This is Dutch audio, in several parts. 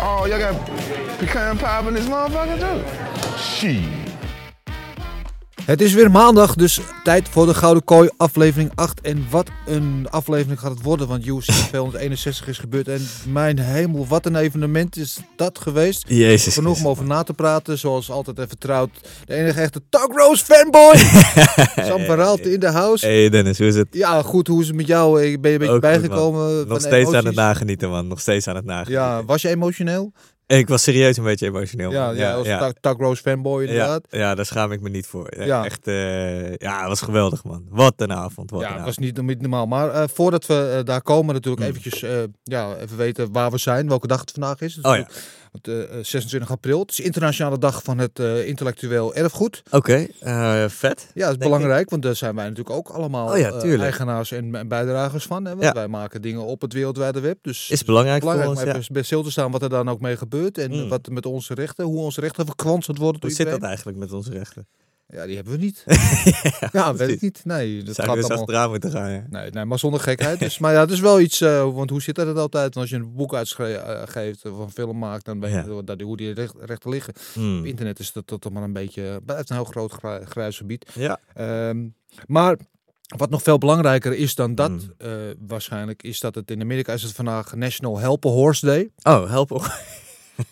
Oh, y'all got pecan pie in this motherfucker too? Shit. Het is weer maandag, dus tijd voor de Gouden Kooi aflevering 8. En wat een aflevering gaat het worden, want UFC 261 is gebeurd. En mijn hemel, wat een evenement is dat geweest. Jezus. Genoeg om over na te praten, zoals altijd even vertrouwd. De enige echte Tug Rose fanboy, Sam van in de house. Hey Dennis, hoe is het? Ja, goed, hoe is het met jou? Ik Ben je een beetje Ook bijgekomen? Nog steeds aan het nagenieten, man. Nog steeds aan het nagenieten. Ja, was je emotioneel? Ik was serieus een beetje emotioneel. Ja, ja, als ja. Tug Rose fanboy ja, inderdaad. ja, daar schaam ik me niet voor. Ja, Ja. Echt, eh, ja, het was geweldig, man. Wat een avond, wat Ja, een het was niet, niet normaal. Maar eh, voordat we eh, daar komen, natuurlijk Hmm. eventjes ja, even weten waar we zijn, welke dag het vandaag is Oh ja, Want, eh, eh, 26 april. Het is internationale dag van het eh, intellectueel erfgoed. oké. vet. Ja, dat is belangrijk, want daar zijn wij natuurlijk ook allemaal Oh ja, eigenaars en, en bijdragers van. Hè? Want Ja. wij maken dingen op het wereldwijde web. Dus Is belangrijk, belangrijk om ja. bij stil te staan wat er dan ook mee gebeurt. En Mm. wat met onze rechten, hoe onze rechten verkwanseld worden. Hoe zit dat eigenlijk met onze rechten? Ja, die hebben we niet. ja, weet precies. ik niet. Nee, dat Zou gaat eens allemaal... achteraan moeten gaan, ja. Nee, nee, maar zonder gekheid. Dus, maar ja, het is wel iets, eh, want hoe zit dat altijd? Als je een boek uitgeeft of een film maakt, dan weet Ja. je dat, hoe die recht- rechten liggen. Hmm. Op internet is dat toch maar een beetje, blijft een heel groot gra- grijs gebied. Ja. Ehm, maar wat nog veel belangrijker is dan dat, Mm. eh, waarschijnlijk, is dat het in Amerika is het vandaag National Help a Horse Day. Oh, help op.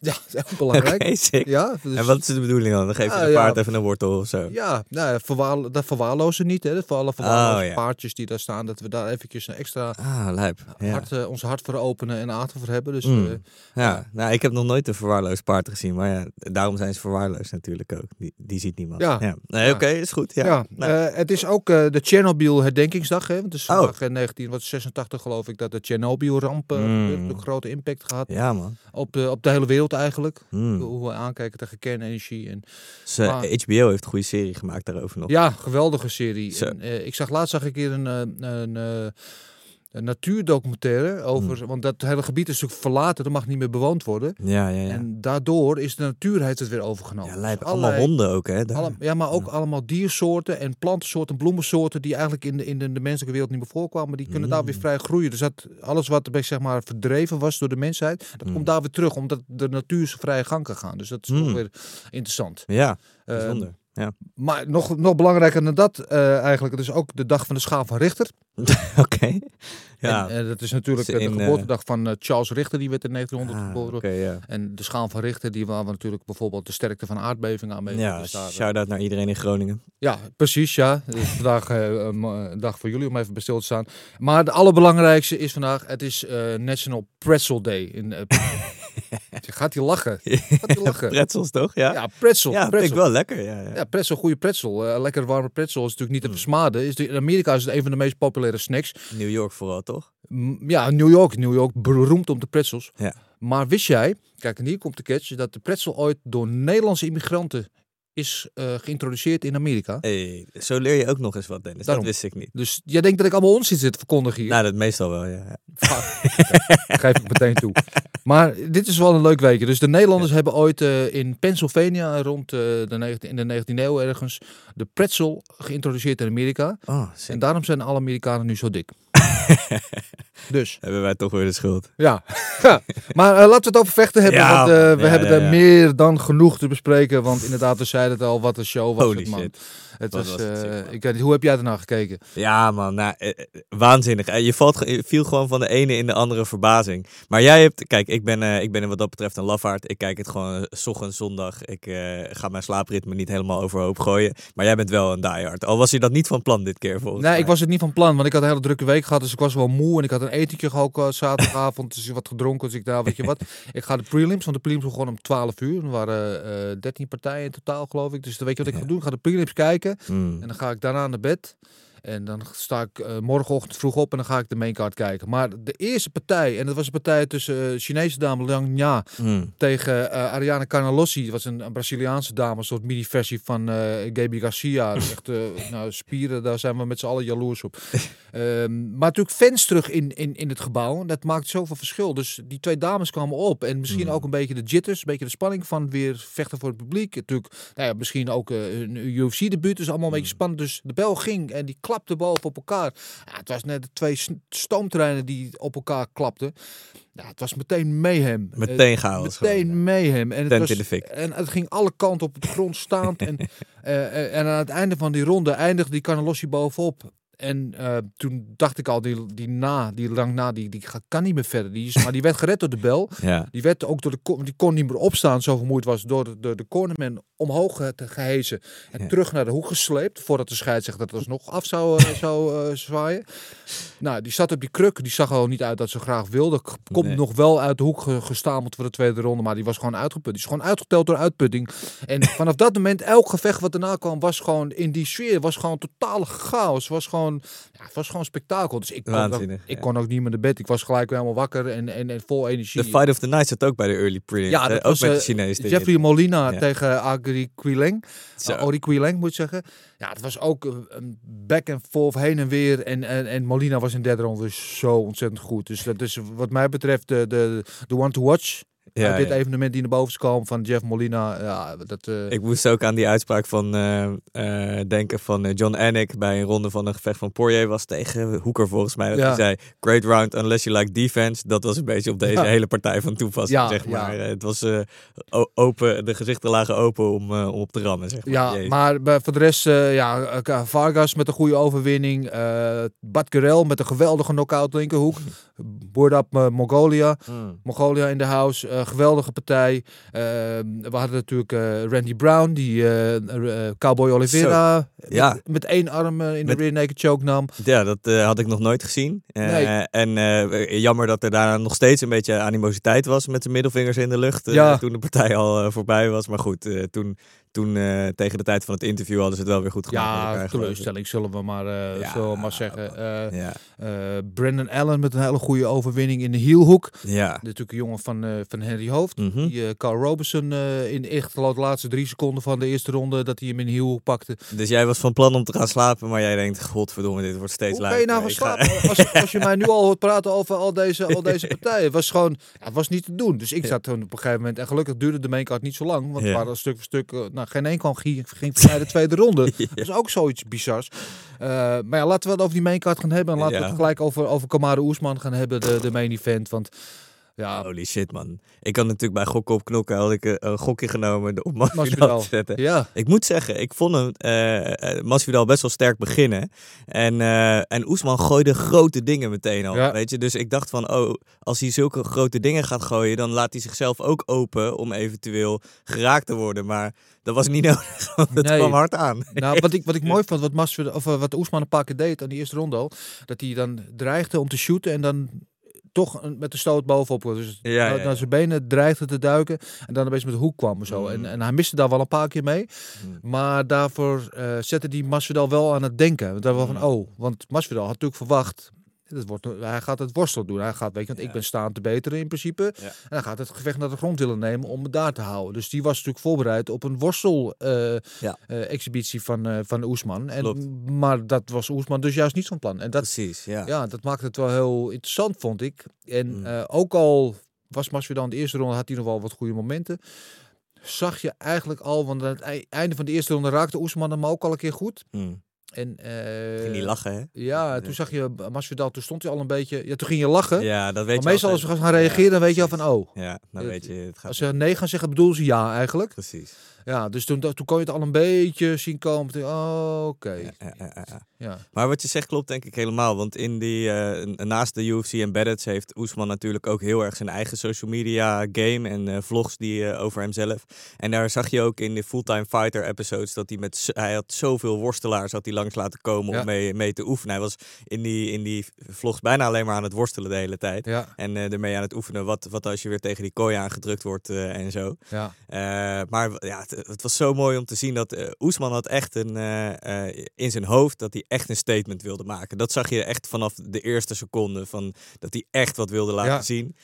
Ja, dat is heel belangrijk. Ja, dus- En wat is de bedoeling dan? Dan geef je Ah, een ja. paard even een wortel of zo. Ja, nou, verwaarlo- dat verwaarlozen niet. Hè. Voor alle verwaarloze Oh, ja. paardjes die daar staan, dat we daar eventjes een extra Ah, lijp. Ja. hart, eh, ons hart voor openen en aandacht voor hebben. Dus Mm. eh, Ja, nou, ik heb nog nooit een verwaarloosd paard gezien, maar ja, daarom zijn ze verwaarloosd natuurlijk ook. Die, die ziet niemand. Ja. Nee, oké, is goed. Ja. Ja, Nou, eh, het is ook de Chernobyl herdenkingsdag. Hè? Want het is Oh. vandaag in 1986 geloof ik dat de Chernobyl-ramp eh, Mm. een grote impact gehad ja, man. op, de, op de hele wereld eigenlijk. Hmm. Hoe we aankijken tegen kernenergie. En, Dus, eh, Maar- HBO heeft een goede serie gemaakt daarover nog. ja, geweldige serie. En, eh, ik zag laatst zag ik hier een, eh, een, eh, een natuurdocumentaire over. Hmm. Want dat hele gebied is natuurlijk verlaten, dat mag niet meer bewoond worden. Ja, ja, ja. En daardoor is de natuur heeft het weer overgenomen. ja. Dus Allemaal honden ook, hè? Alle- ja, maar ook allemaal diersoorten en plantensoorten, bloemensoorten die eigenlijk in de, in de, de menselijke wereld niet meer voorkwamen, die kunnen daar weer Mm. vrij groeien. Dus dat alles wat er zeg maar verdreven was door de mensheid, dat komt daar weer terug, omdat de natuur zijn vrije gang kan gaan. Dus dat is Mm. weer interessant. Ja, Eh, bijzonder. Ja. maar nog, nog belangrijker dan dat eh, eigenlijk, het is ook de dag van de schaal van Richter. Oké. Ja. En, dat is natuurlijk Dus de eh, geboortedag van eh, Charles Richter, die werd in 1900 Ah, geboren. Oké, ja. En de schaal van Richter, die waar we natuurlijk bijvoorbeeld de sterkte van aardbevingen aan mee. Ja, dus daar, shout-out naar iedereen in Groningen. Ja, precies, ja. Het is vandaag een dag voor jullie om even stil te staan. Maar de allerbelangrijkste is vandaag, het is National Pretzel Day. In, gaat hij lachen? Gaat hij lachen? Pretzels, toch? Ja, Ja, pretzel. ja vind pretzel. ik wel lekker. Ja, ja. Ja, pretzel, goede pretzel. Eh, lekker warme pretzel is natuurlijk niet te Mm. versmaden. Is de- in Amerika is het een van de meest populaire snacks. New York vooral, toch? M, Ja, New York. New York beroemd om de pretzels. Ja. Maar wist jij, kijk en hier komt de catch, dat de pretzel ooit door Nederlandse immigranten is eh, geïntroduceerd in Amerika? Hey, zo leer je ook nog eens wat, Dennis. Daarom. Dat wist ik niet. Dus jij denkt dat ik allemaal onzin zit te verkondigen hier? Nou, dat meestal wel, ja. ja. Geef ik meteen toe. Maar dit is wel een leuk weekje. Dus de Nederlanders hebben ooit eh, in Pennsylvania rond eh, de 19, in de 19e eeuw ergens de pretzel geïntroduceerd in Amerika. Oh. En daarom zijn alle Amerikanen nu zo dik. dus, Hebben wij toch weer de schuld. ja. Ja. Maar eh, laten we het over vechten hebben. Ja, want eh, we Ja, hebben er meer dan genoeg te bespreken. Want inderdaad, we zeiden het al, wat een show was Holy het, man. shit. Het was, was het eh, ik weet niet, hoe heb jij ernaar gekeken? Ja, man. Nou, eh, waanzinnig. Je, valt, je viel gewoon van de ene in de andere verbazing. Maar jij hebt... Kijk, ik ben, ik ben wat dat betreft een lafaard. Ik kijk het gewoon 's ochtends, zondag. Ik ga mijn slaapritme niet helemaal overhoop gooien. Maar jij bent wel een diehard. Al was je dat niet van plan dit keer, volgens Nee, mij. ik was het niet van plan, want ik had een hele drukke week gehad, dus ik was wel moe en ik had een etentje ook eh, zaterdagavond, dus wat gedronken, dus ik dacht, weet je wat, ik ga de prelims, want de prelims begonnen om 12 uur, er waren eh 13 partijen in totaal geloof ik, dus dan weet je wat ik ga doen, ik ga de prelims kijken Mm. en dan ga ik daarna naar bed En dan sta ik eh, morgenochtend vroeg op en dan ga ik de maincard kijken. Maar de eerste partij, en dat was een partij tussen eh, Chinese dame Liang Nya Hmm. tegen eh, Ariane Carnelossi. Dat was een, een Braziliaanse dame, een soort mini-versie van Gaby Garcia. Echt, nou, spieren, daar zijn we met z'n allen jaloers op. Ehm, maar natuurlijk fans terug in, in, in het gebouw. Dat maakt zoveel verschil. Dus die twee dames kwamen op. En misschien ook een beetje de jitters, een beetje de spanning van weer vechten voor het publiek. Natuurlijk, nou ja, misschien ook een UFC-debuut. Dus allemaal een beetje spannend. Dus de bel ging en die klapte boven op elkaar. Ja, het was net de twee stoomtreinen die op elkaar klapten. Ja, het was meteen mayhem. Eh, Meteen chaos Meteen gewoon. mayhem. En het, was, in de fik. en het ging alle kanten op de grond staand. en, eh, eh, en aan het einde van die ronde eindigde die Carnelossi bovenop. En eh, toen dacht ik al, die, die na, die lang na, die, die kan niet meer verder. Die is, maar die werd gered door de bel. Ja. Die werd ook door de die kon niet meer opstaan, zo vermoeid was door de, door de cornerman omhoog te gehezen en Ja. terug naar de hoek gesleept voordat de scheidsrechter dat alsnog af zou, eh, zou eh, zwaaien. Nou, die zat op die kruk, die zag er al niet uit dat ze graag wilde. Komt Nee. nog wel uit de hoek ge- gestameld voor de tweede ronde, maar die was gewoon uitgeput. Die is gewoon uitgeteld door uitputting. En vanaf dat moment, elk gevecht wat daarna kwam, was gewoon in die sfeer, was gewoon totale chaos. Was gewoon, ja, het was gewoon spektakel. Dus ik kon, ook, ik ja. kon ook niet meer naar bed. Ik was gelijk weer helemaal wakker en, en, en vol energie. De Fight of the Night zat ook bij de early prelims. Ja, ook met de eh, Chinees. Jeffrey Molina Ja. tegen Agri Quileng. Uh, Ori Quileng moet ik zeggen. Ja, het was ook een- een back and forth, heen en weer. En, en, en Molina was in de derde ronde dus zo ontzettend goed. Dus dat is wat mij betreft de, de, de one to watch. Ja, uit dit ja. evenement die naar boven is van Jeff Molina. Ja, dat, eh, Ik moest ook aan die uitspraak van eh, eh, denken van John Anik bij een ronde van een gevecht van Poirier was tegen Hoeker volgens mij. Dat Ja. hij zei, great round unless you like defense. Dat was een beetje op deze hele partij van toepassing, Ja, zeg maar. Het was open, de gezichten lagen open om, om op te rammen, zeg maar. Ja, Jezus. maar voor de rest, ja, Vargas met een goede overwinning. Bad Karel met een geweldige knockout linkerhoek. Boordap uh, Mongolia. Hmm. Mongolia in de house. Geweldige partij. Eh, we hadden natuurlijk eh, Randy Brown, die eh, eh, Cowboy Oliveira Ja. met, met één arm in Met- de rear naked choke nam. Ja, dat had ik nog nooit gezien. Nee. En jammer dat er daarna nog steeds een beetje animositeit was met de middelvingers in de lucht. Ja. Toen de partij al voorbij was. Maar goed, toen, toen eh, tegen de tijd van het interview hadden ze het wel weer goed gemaakt. Ja, teleurstelling zullen we maar, Ja. zullen we maar zeggen. Eh Ja, Brandon Allen met een hele goede overwinning in de hielhoek. ja. Natuurlijk een jongen van, van Henry Hoofd. Mhm. Die Carl Robertson eh, in echt de laatste drie seconden van de eerste ronde dat hij hem in de hielhoek pakte. Dus jij was van plan om te gaan slapen, maar jij denkt, godverdomme, dit wordt steeds Hoe kan je nou gaan ga- slapen als, als je mij nu al hoort praten over al deze, al deze partijen? Het was gewoon, ja, het was niet te doen. Dus ik zat toen op een gegeven moment, en gelukkig duurde de maincard niet zo lang, want Ja. het waren stuk voor stuk, eh, nou geen één kwam, ging, ging voorbij de tweede ronde. Dat is ook zoiets bizars. Eh, maar ja, laten we het over die maincard gaan hebben en laten we Ja. het gelijk over, over Kamaru Oesman gaan hebben, de, de main event. Want ja, Holy shit, man. Ik had natuurlijk bij Gokken op Knokken had ik eh, een gokje genomen om Masvidal Masvidal. te zetten. ja. Ik moet zeggen, ik vond hem, eh, Masvidal best wel sterk beginnen. En, eh en Oesman gooide grote dingen meteen al, Ja. weet je. Dus ik dacht van, oh, als hij zulke grote dingen gaat gooien, dan laat hij zichzelf ook open om eventueel geraakt te worden. Maar dat was niet nodig, want het Nee. kwam hard aan. Nou, wat ik, wat ik mooi vond, wat, Masvidal, of, wat Oesman een paar keer deed aan die eerste ronde al, dat hij dan dreigde om te shooten en dan toch een- met de stoot bovenop. Dus Ja, naar- naar zijn benen dreigde te duiken en dan opeens met de hoek kwam en zo. Mm. En, en hij miste daar wel een paar keer mee. Mm. Maar daarvoor eh, zette die Masvidal wel aan het denken. Want daar wel van, Mm. oh, want Masvidal had natuurlijk verwacht... Het wordt, hij gaat het worstelen doen. Hij gaat, weet je, want ik ben staand te beteren in principe. Ja. En hij gaat het gevecht naar de grond willen nemen om het daar te houden. Dus die was natuurlijk voorbereid op een worstel eh, Ja. eh, van, eh van Oesman. En, Klopt. maar dat was Oesman dus juist niet van plan. En dat, Precies, ja. ja, dat maakte het wel heel interessant, vond ik. En Mm. ook al was Masvidal in de eerste ronde, had hij nog wel wat goede momenten. Zag je eigenlijk al, want aan het ei- einde van de eerste ronde raakte Oesman hem ook al een keer goed. Mm. En, eh, Ging niet lachen, hè? Ja, toen zag je Masvidal, toen stond hij al een beetje... Ja, toen ging je lachen. Ja, dat weet maar je meestal als we gaan reageren, dan weet je al van, oh. Ja, dan weet je, het gaat Als ze nee gaan zeggen, bedoelen ze ja eigenlijk. precies. Ja, dus toen, toen kon je het al een beetje zien komen. Oh, oké. Ja, ja, ja, ja. Ja. Maar wat je zegt klopt denk ik helemaal. Want in die, eh, naast de UFC Embedded heeft Oesman natuurlijk ook heel erg zijn eigen social media game en eh, vlogs die eh, over hemzelf. En daar zag je ook in de Fulltime Fighter episodes dat hij met hij had zoveel worstelaars had hij langs laten komen om mee, mee te oefenen. Hij was in die, in die vlogs bijna alleen maar aan het worstelen de hele tijd. En ermee aan het oefenen. Wat, wat als je weer tegen die kooi aangedrukt wordt en zo. ja. Maar ja, het, het was zo mooi om te zien dat eh Oesman had echt een, eh, eh, in zijn hoofd dat hij echt een statement wilde maken. Dat zag je echt vanaf de eerste seconde van dat hij echt wat wilde laten Ja. zien.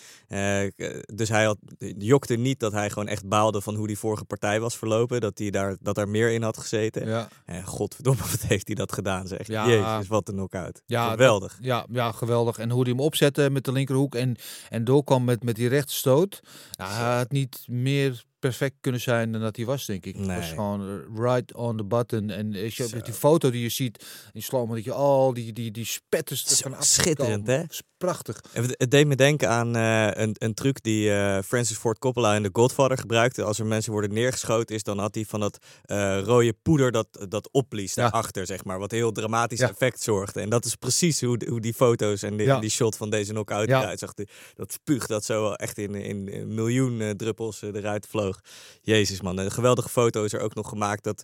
Dus hij had, jokte niet dat hij gewoon echt baalde van hoe die vorige partij was verlopen. Dat hij daar, dat daar meer in had gezeten. Ja. En godverdomme, wat heeft hij dat gedaan zeg. Ja. Jezus, wat een knock-out. Ja, Geweldig. dat- ja, ja, geweldig. En hoe hij hem opzette met de linkerhoek en, en doorkwam met, met die rechtsstoot. Ja, hij had niet meer perfect kunnen zijn dan dat hij was, denk ik. Het was gewoon eh, right on the button. En als je met die foto die je ziet in slow dat je al die, die, die spetters ervan schitterend, hè? Prachtig. Het deed me denken aan eh, een, een truc die eh, Francis Ford Coppola in The Godfather gebruikte. Als er mensen worden neergeschoten is, dan had hij van dat eh, rode poeder dat, dat opblies Ja. daarachter, zeg maar. Wat heel dramatisch Ja. effect zorgde. En dat is precies hoe, hoe die foto's en die, Ja. die shot van deze knockout eruit zag. Dat spuug dat zo echt in, in, miljoen druppels eruit vloog. Jezus man, een geweldige foto is er ook nog gemaakt dat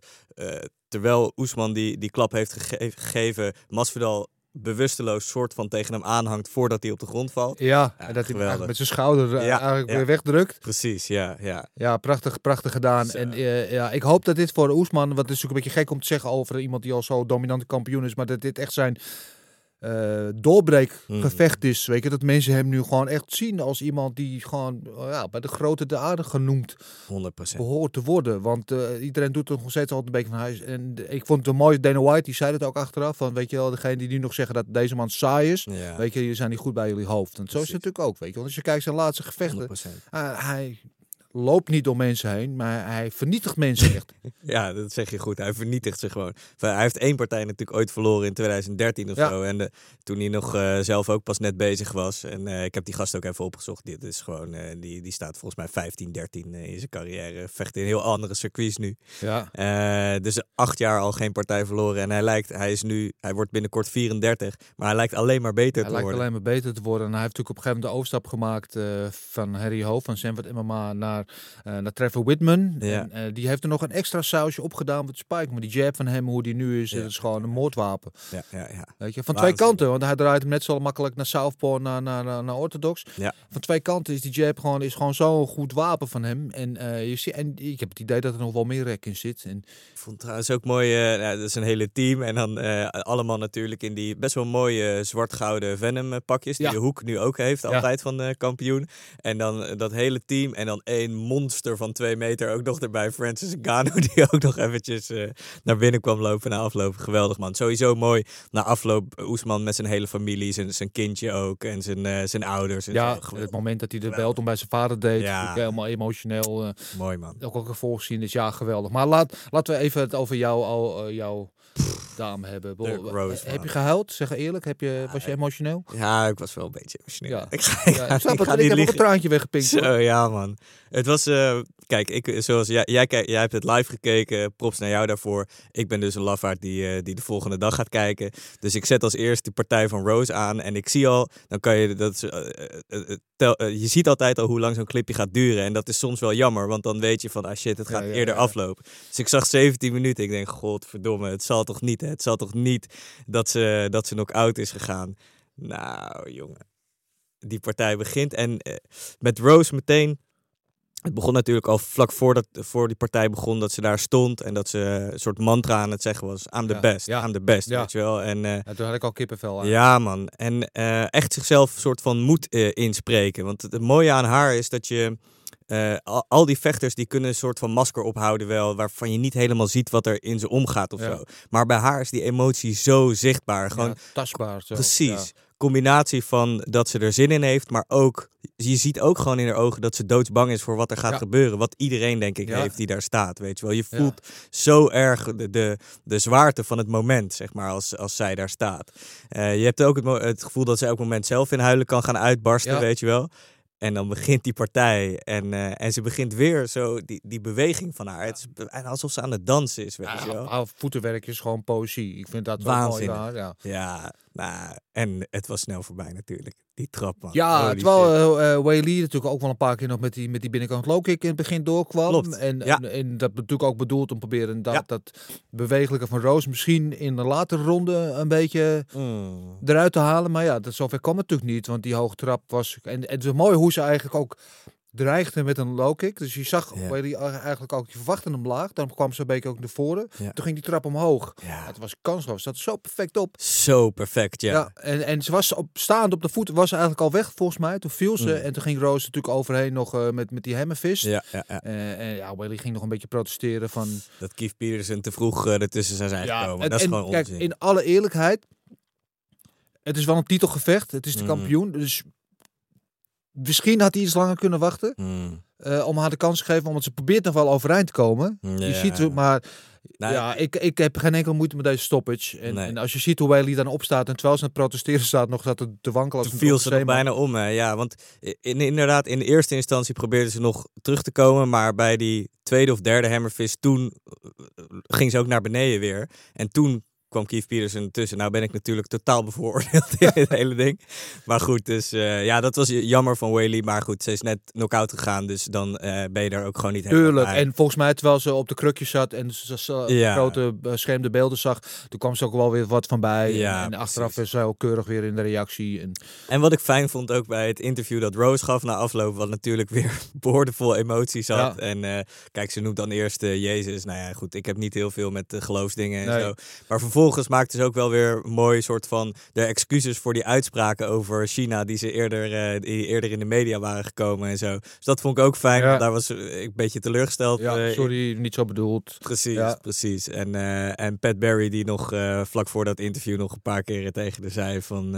terwijl Oesman die, die klap heeft gege- gegeven, Masvidal bewusteloos soort van tegen hem aanhangt voordat hij op de grond valt. Ja, Ja, en dat hij geweldig. met zijn schouder eh, Ja, eigenlijk ja. weer wegdrukt. Precies, ja, ja. Ja, prachtig, prachtig gedaan. Zo. En eh, ja, ik hoop dat dit voor Oesman, wat is natuurlijk een beetje gek om te zeggen over iemand die al zo dominante kampioen is, maar dat dit echt zijn eh doorbreekgevecht is. Weet je, dat mensen hem nu gewoon echt zien als iemand die gewoon eh, ja, bij de grote de aarde genoemd 100%. behoort te worden. Want eh, iedereen doet er nog steeds altijd een beetje van huis. En ik vond het een mooie, Dana White, die zei het ook achteraf, van weet je wel, degene die nu nog zeggen dat deze man saai is, Ja, weet je, jullie zijn niet goed bij jullie hoofd. En zo is het natuurlijk ook, weet je. Want als je kijkt zijn laatste gevechten, 100%. uh, hij loopt niet door mensen heen, maar hij vernietigt mensen echt. Ja, dat zeg je goed. Hij vernietigt ze gewoon. Hij heeft één partij natuurlijk ooit verloren in 2013 of Ja. zo. En de- toen hij nog eh, zelf ook pas net bezig was. En eh, ik heb die gast ook even opgezocht. Dit is gewoon, eh, die, die staat volgens mij 15, 13 eh, in zijn carrière. Vecht in heel andere circuits nu. Ja. Eh, dus acht jaar al geen partij verloren. En hij lijkt, hij is nu, hij wordt binnenkort 34. Maar hij lijkt alleen maar beter Hij te lijkt worden. alleen maar beter te worden. En hij heeft natuurlijk op een gegeven moment de overstap gemaakt eh, van Harry Ho, van Sanford MMA, naar, eh, naar Trevor Whitman. Ja. En eh, die heeft er nog een extra sausje opgedaan met Spike. Maar die jab van hem, hoe die nu is, Ja. dat is gewoon een moordwapen. Ja, ja, ja. Weet je? Van twee kanten, want hij draait hem net zo makkelijk naar Southpaw, naar, naar, naar, naar Orthodox. Ja. Van twee kanten is die jab gewoon, is gewoon zo'n goed wapen van hem. En, eh, je ziet, en ik heb het idee dat er nog wel meer rek in zit. En, Ik vond het trouwens ook mooi, nou, dat is een hele team. En dan allemaal natuurlijk in die best wel mooie zwart-gouden Venom pakjes. Die de Hoek nu ook heeft, altijd van de kampioen. En dan dat hele team. En dan één monster van twee meter ook nog erbij. Francis Ngannou, die ook nog eventjes eh, naar binnen kwam lopen na afloop. Geweldig man. Sowieso mooi. Na afloop Oesman met zijn hele familie, zijn, zijn kindje ook. En zijn, eh, zijn ouders. En ja, zo. Het moment dat hij de belt om bij zijn vader deed, Ja. helemaal emotioneel. eh, Mooi man. ook ook gevolg zien is ja geweldig. Maar laat, laten we even het over jou, al, eh, dame hebben. Rose, heb je gehuild? Zeg eerlijk, heb je, was je emotioneel? Ja, ik was wel een beetje emotioneel. Ja. Ik ga, Ja, ik ga ik heb ook een traantje weggepinkt. hoor. Zo, ja man. Het was, eh, kijk, ik, zoals jij, jij, jij hebt het live gekeken, props naar jou daarvoor. Ik ben dus een lafaard die, eh, die de volgende dag gaat kijken. Dus ik zet als eerst de partij van Rose aan en ik zie al, dan kan je, dat, eh, tel, eh, je ziet altijd al hoe lang zo'n clipje gaat duren. En dat is soms wel jammer, want dan weet je van, ah shit, het gaat ja, eerder ja, aflopen. Dus ik zag 17 minuten, ik denk, godverdomme, het zal toch niet, hè? het zal toch niet dat ze, dat ze knock-out is gegaan. Nou, jongen die partij begint. En eh, met Rose meteen. Het begon natuurlijk al vlak voordat voor die partij begon dat ze daar stond en dat ze een soort mantra aan het zeggen was: I'm the Ja, best, ja. I'm the best, Ja. weet je wel. En eh, Ja, toen had ik al kippenvel aan. ja, man. En eh, echt zichzelf een soort van moed eh, inspreken. Want het, het mooie aan haar is dat je. al, al die vechters die kunnen een soort van masker ophouden wel, waarvan je niet helemaal ziet wat er in ze omgaat of zo. Maar bij haar is die emotie zo zichtbaar. Gewoon tastbaar. Zo. Precies. Combinatie van dat ze er zin in heeft, maar ook je ziet ook gewoon in haar ogen dat ze doodsbang is voor wat er gaat Ja. gebeuren. Wat iedereen denk ik Ja. heeft die daar staat, weet je wel. Je Ja. voelt zo erg de, de, de zwaarte van het moment, zeg maar, als, als zij daar staat. Eh, je hebt ook het, het gevoel dat zij het moment zelf in huilen kan gaan uitbarsten, weet je wel. En dan begint die partij en, eh, en ze begint weer zo die, die beweging van haar. Het is alsof ze aan het dansen is, weet je Ja, wel. haar voetenwerk is gewoon poëzie. Ik vind dat wel mooi. Daar, Ja, Ja, nou, en het was snel voorbij natuurlijk. Die trap, man. ja Holy terwijl Wei Lee natuurlijk ook wel een paar keer nog met die, met die binnenkant low kick in het begin doorkwam. Klopt, En, ja. en, en dat natuurlijk ook bedoeld om proberen dat, Ja. dat bewegelijke van Roos misschien in de latere ronde een beetje Mm. eruit te halen. Maar ja, dat, zover kwam het natuurlijk niet, want die hoge trap was... En, en het is mooi hoe ze eigenlijk ook dreigde met een low kick. Dus je zag Ja. waar die eigenlijk ook, je verwachtte hem laag. Dan kwam beetje ook naar voren. Ja. Toen ging die trap omhoog. Ja. Het was kansloos. Zat zo perfect op. Zo perfect, ja. Ja, en, en ze was op, staand op de voet, was ze eigenlijk al weg volgens mij. Toen viel ze Mm. en toen ging Rose natuurlijk overheen nog eh, met, met die hammerfist. Ja, ja, ja. Eh, en ja, Whaley ging nog een beetje protesteren van... Dat Keith Peterson te vroeg eh, ertussen zou zijn gekomen. en- dat is en gewoon kijk, onzin. in alle eerlijkheid, het is wel een titelgevecht. Het is de Mhm. kampioen, dus misschien had hij iets langer kunnen wachten. Hmm. eh, om haar de kans te geven, omdat ze probeert nog wel overeind te komen. Je ziet het, maar Nou, ja, ik, ik heb geen enkele moeite met deze stoppage. En, Nee. en als je ziet hoe Whaley dan opstaat en terwijl ze aan het protesteren staat, nog dat te wankelen. Toen viel ze zeeman. bijna om. Hè. Ja, want in, inderdaad, in de eerste instantie probeerden ze nog terug te komen. Maar bij die tweede of derde hammerfist, toen eh, ging ze ook naar beneden weer. En toen kwam Keith Peterson tussen. Nou ben ik natuurlijk totaal bevooroordeeld in het hele ding. Maar goed, dus eh, ja, dat was jammer van Whaley. Maar goed, ze is net knock-out gegaan. Dus dan eh, ben je er ook gewoon niet helemaal Tuurlijk. bij. En volgens mij, terwijl ze op de krukjes zat en ze, Ja. grote beschermde beelden zag, toen kwam ze ook wel weer wat van bij. Ja, en, en achteraf is zij ook keurig weer in de reactie. En, En wat ik fijn vond ook bij het interview dat Rose gaf na afloop, wat natuurlijk weer boordevol emoties had. Ja. En eh, kijk, ze noemt dan eerst eh, Jezus. Nou ja, goed, ik heb niet heel veel met eh, geloofsdingen en Nee. zo. Maar vervolgens maakte ze ook wel weer een mooi soort van de excuses voor die uitspraken over China die ze eerder, eh, die eerder in de media waren gekomen en zo. Dus dat vond ik ook fijn. Ja. want Daar was ik een beetje teleurgesteld. ja, eh, sorry, niet zo bedoeld. Precies, Ja. precies. En, eh, en Pat Barry die nog vlak voor dat interview nog een paar keren tegen haar zei van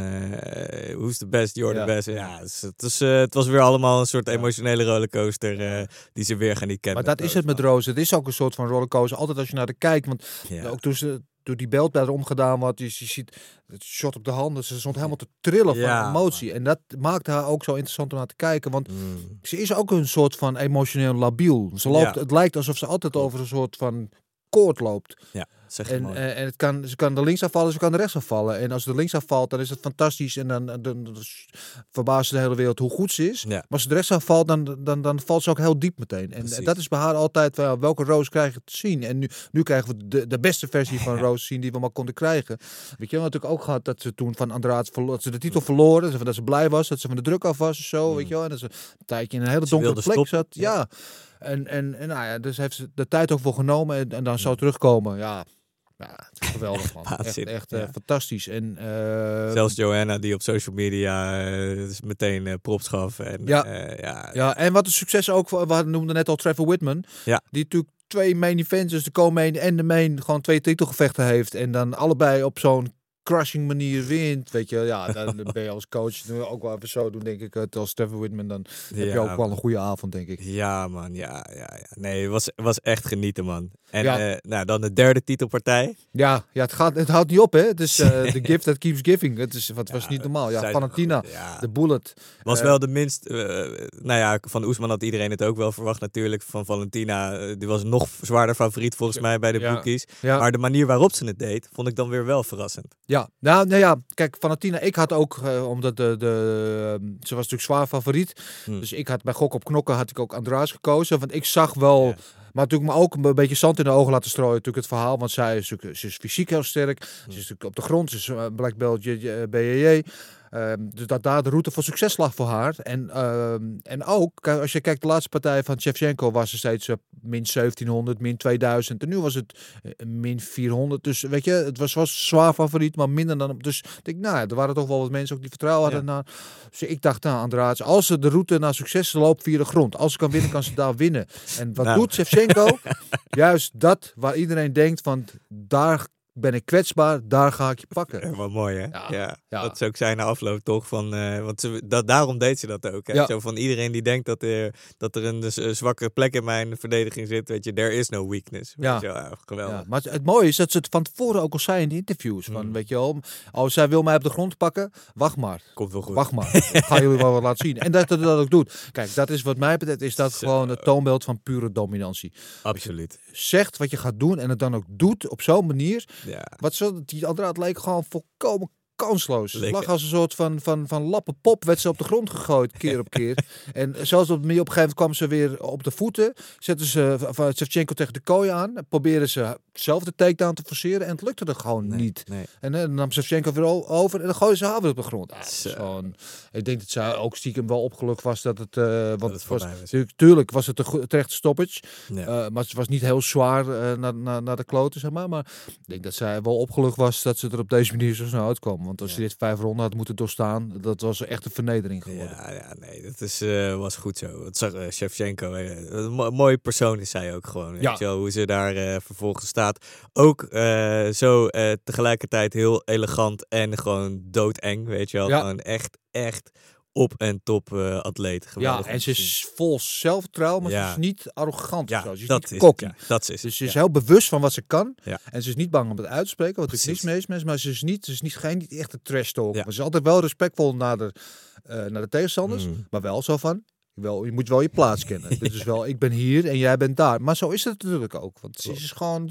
who's the best, you're Ja. the best. Ja, dus het, was, het was weer allemaal een soort emotionele rollercoaster die ze weer gaan niet kennen. Maar dat is het met Rose. Het is ook een soort van rollercoaster. Altijd als je naar de kijkt. Want Ja. ook toen ze door die beeld bij omgedaan wordt, dus je ziet het shot op de handen. Ze stond helemaal te trillen van Ja, emotie. En dat maakt haar ook zo interessant om naar te kijken. Want Mm. ze is ook een soort van emotioneel labiel. Ze loopt, Ja. Het lijkt alsof ze altijd over een soort van koord loopt. Ja, zeg En, mooi. eh, en het kan, ze kan de links afvallen, ze kan de rechts afvallen. En als ze de links afvalt, dan is het fantastisch. En dan, dan, dan verbaast de hele wereld hoe goed ze is. Ja. Maar als ze de rechts afvalt, dan, dan, dan valt ze ook heel diep meteen. En dat is bij haar altijd wel, welke Rose krijg je te zien. En nu, nu krijgen we de, de beste versie van Rose zien die we maar konden krijgen. Weet je, we natuurlijk ook gehad dat ze toen van verlo- dat ze de titel verloren. Dat ze, dat ze blij was, dat ze van de druk af was of zo. Weet je wel. En dat ze een tijdje in een hele Mm. Donkere plek zat. Ja. En, en, en nou ja, dus heeft ze de tijd ook voor genomen en, en dan zo terugkomen. Ja, ja geweldig man. Echt, echt eh, fantastisch. En, eh, Zelfs Joanna die op social media eh, dus meteen props gaf. En, Ja. ja, Ja, en wat een succes ook, we noemden net al Trevor Whitman. Ja. Die natuurlijk twee main events, dus de co-main en de main, gewoon twee titelgevechten heeft. En dan allebei op zo'n crushing manier wint. Weet je, ja, dan ben je als coach nu ook wel even zo doen, denk ik. Het als Trevor Whitman, dan heb je Ja, ook wel een goede avond, denk ik. Ja, man. Ja, ja, ja. Nee, het was, was echt genieten, man. En Ja. eh, nou, dan de derde titelpartij. Ja, ja het, gaat, het houdt niet op, hè. Het is eh the gift that keeps giving. Het is, wat was niet normaal. Ja, Valentina, de bullet. Was Eh, wel de minst. eh, nou ja, van Oesman had iedereen het ook wel verwacht, natuurlijk. Van Valentina, eh, die was nog zwaarder favoriet volgens mij bij de. Ja. Maar de manier waarop ze het deed, vond ik dan weer wel verrassend. Ja, nou, nou ja, kijk, Valentina, ik had ook, eh, omdat de, de, ehm, ze was natuurlijk zwaar favoriet. Hmm. Dus ik had bij Gok op Knokken had ik ook Andraas gekozen. Want ik zag wel, Ja. maar natuurlijk me ook een beetje zand in de ogen laten strooien. Natuurlijk het verhaal, want zij is, natuurlijk- ze is fysiek heel sterk. Ze is natuurlijk op de grond, ze is een black belt eh, Ehm, dus dat daar de route voor succes lag voor haar. En, ehm, en ook, als je kijkt, de laatste partij van Shevchenko was er steeds eh, min 1700, min 2000. En nu was het eh, min 400. Dus weet je, het was, was zwaar favoriet, maar minder dan... Dus ik denk, nou ja, er waren toch wel wat mensen ook die vertrouwen hadden. Naar, dus ik dacht, nou Andrade, als ze de route naar succes loopt via de grond. Als ze kan winnen, kan ze daar winnen. En wat Nou. doet Shevchenko? Juist dat waar iedereen denkt van, daar ben ik kwetsbaar, daar ga ik je pakken. Eh, wat mooi, hè? Ja, Ja, ja. Dat is ook zijn afloop, toch? Van, eh, want ze, dat, daarom deed ze dat ook. Hè? Ja. Zo van iedereen die denkt dat er, dat er een eh, zwakke plek in mijn verdediging zit. Weet je, there is no weakness. Weet Ja. je wel, ja, geweldig. Ja, maar het, het mooie is dat ze het van tevoren ook al zei in de interviews. Van, Mm. weet je wel, oh, zij wil mij op de grond pakken, wacht maar. Komt wel goed. Wacht maar, ik ga jullie wel wat laten zien. En dat dat dat ook doet. Kijk, dat is wat mij betreft, is dat Zo. gewoon het toonbeeld van pure dominantie. Absoluut. Zegt wat je gaat doen en het dan ook doet op zo'n manier. Ja. Wat zo, die Andrade leek gewoon volkomen kansloos. Het lag als een soort van, van, van lappenpop, werd ze op de grond gegooid, keer op keer. en zelfs op, op een gegeven moment kwam ze weer op de voeten. Zetten ze van Shevchenko tegen de kooi aan. Proberen ze zelf de takedown te forceren en het lukte er gewoon Nee, niet. nee. En eh, dan nam Shevchenko weer over en dan gooide ze haar weer op de grond. Ah, is gewoon- ik denk dat zij ook stiekem wel opgelukt was dat het... eh want het was, natuurlijk, tuurlijk was het een terechte stoppage. Ja. Eh, maar het was niet heel zwaar eh, naar, naar, naar de kloten, zeg maar. Maar ik denk dat zij wel opgelucht was dat ze er op deze manier zo snel uitkwam. Want als Ja. je dit vijf ronden had moeten doorstaan, dat was echt een vernedering geworden. Ja, ja, nee, dat is, eh, was goed zo. Dat zag uh, Shevchenko. eh, een mo- mooie persoon is zij ook gewoon. Weet Ja. je wel, hoe ze daar eh, vervolgens staat. Ook eh, zo eh, tegelijkertijd heel elegant en gewoon doodeng. Weet je wel, Ja. gewoon echt, echt op en top eh, atleet. Ja, Geweldig om en ze is vol zelfvertrouwen, maar Ja. ze is niet arrogant. ja, zo. Ze is dat niet het, ja, dat is Dus ze is ja. heel bewust van wat ze kan. Ja. En ze is niet bang om het uit te spreken, wat niks Precies. mee is. mensen, Maar ze is niet, ze is niet geen niet echte trash talk. Ja. Maar ze is altijd wel respectvol naar de, naar de tegenstanders. Mm. Maar wel zo van, wel, je moet wel je plaats kennen. Dit is wel, ik ben hier en jij bent daar. Maar zo is het natuurlijk ook. Want ze is gewoon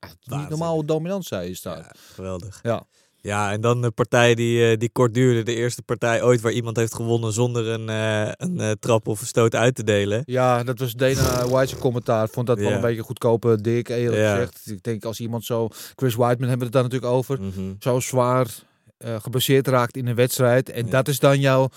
ja, het niet normaal hoe dominant zij is daar. Ja, geweldig. Ja. Ja, en dan de partij die, eh, die kort duurde. De eerste partij ooit waar iemand heeft gewonnen zonder een, eh, een eh, trap of een stoot uit te delen. Ja, dat was Dana White's commentaar. Vond dat wel een beetje goedkope dik, eerlijk Ja. gezegd. Ik denk als iemand zo... Chris Whiteman hebben we het daar natuurlijk over. Mhm. Zo zwaar eh geblesseerd raakt in een wedstrijd. En Ja. dat is dan jouw,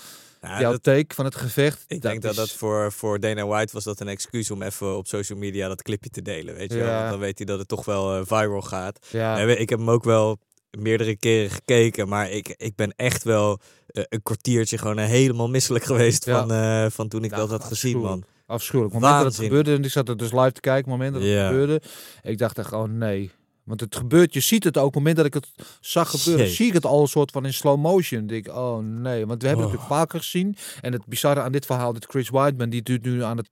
Ja, jouw dat- take van het gevecht. Ik denk dat is- dat voor, voor Dana White was dat een excuus om even op social media dat clipje te delen. Weet je wel? Ja. Want dan weet hij dat het toch wel eh, viral gaat. Ja, Ja, ik heb hem ook wel meerdere keren gekeken, maar ik, ik ben echt wel eh, een kwartiertje gewoon eh, helemaal misselijk geweest Ja. van, van toen ik Ja, dat had gezien, man. afschuwelijk. Op het moment dat het gebeurde, en ik zat er dus live te kijken, op het moment dat het Ja. gebeurde, ik dacht echt, oh nee. Want het gebeurt, je ziet het ook, op het moment dat ik het zag gebeuren, zie ik het al een soort van in slow motion. Ik denk, oh nee, want we hebben Oh. het natuurlijk vaker gezien. En het bizarre aan dit verhaal, dat Chris Whiteman, die doet nu aan het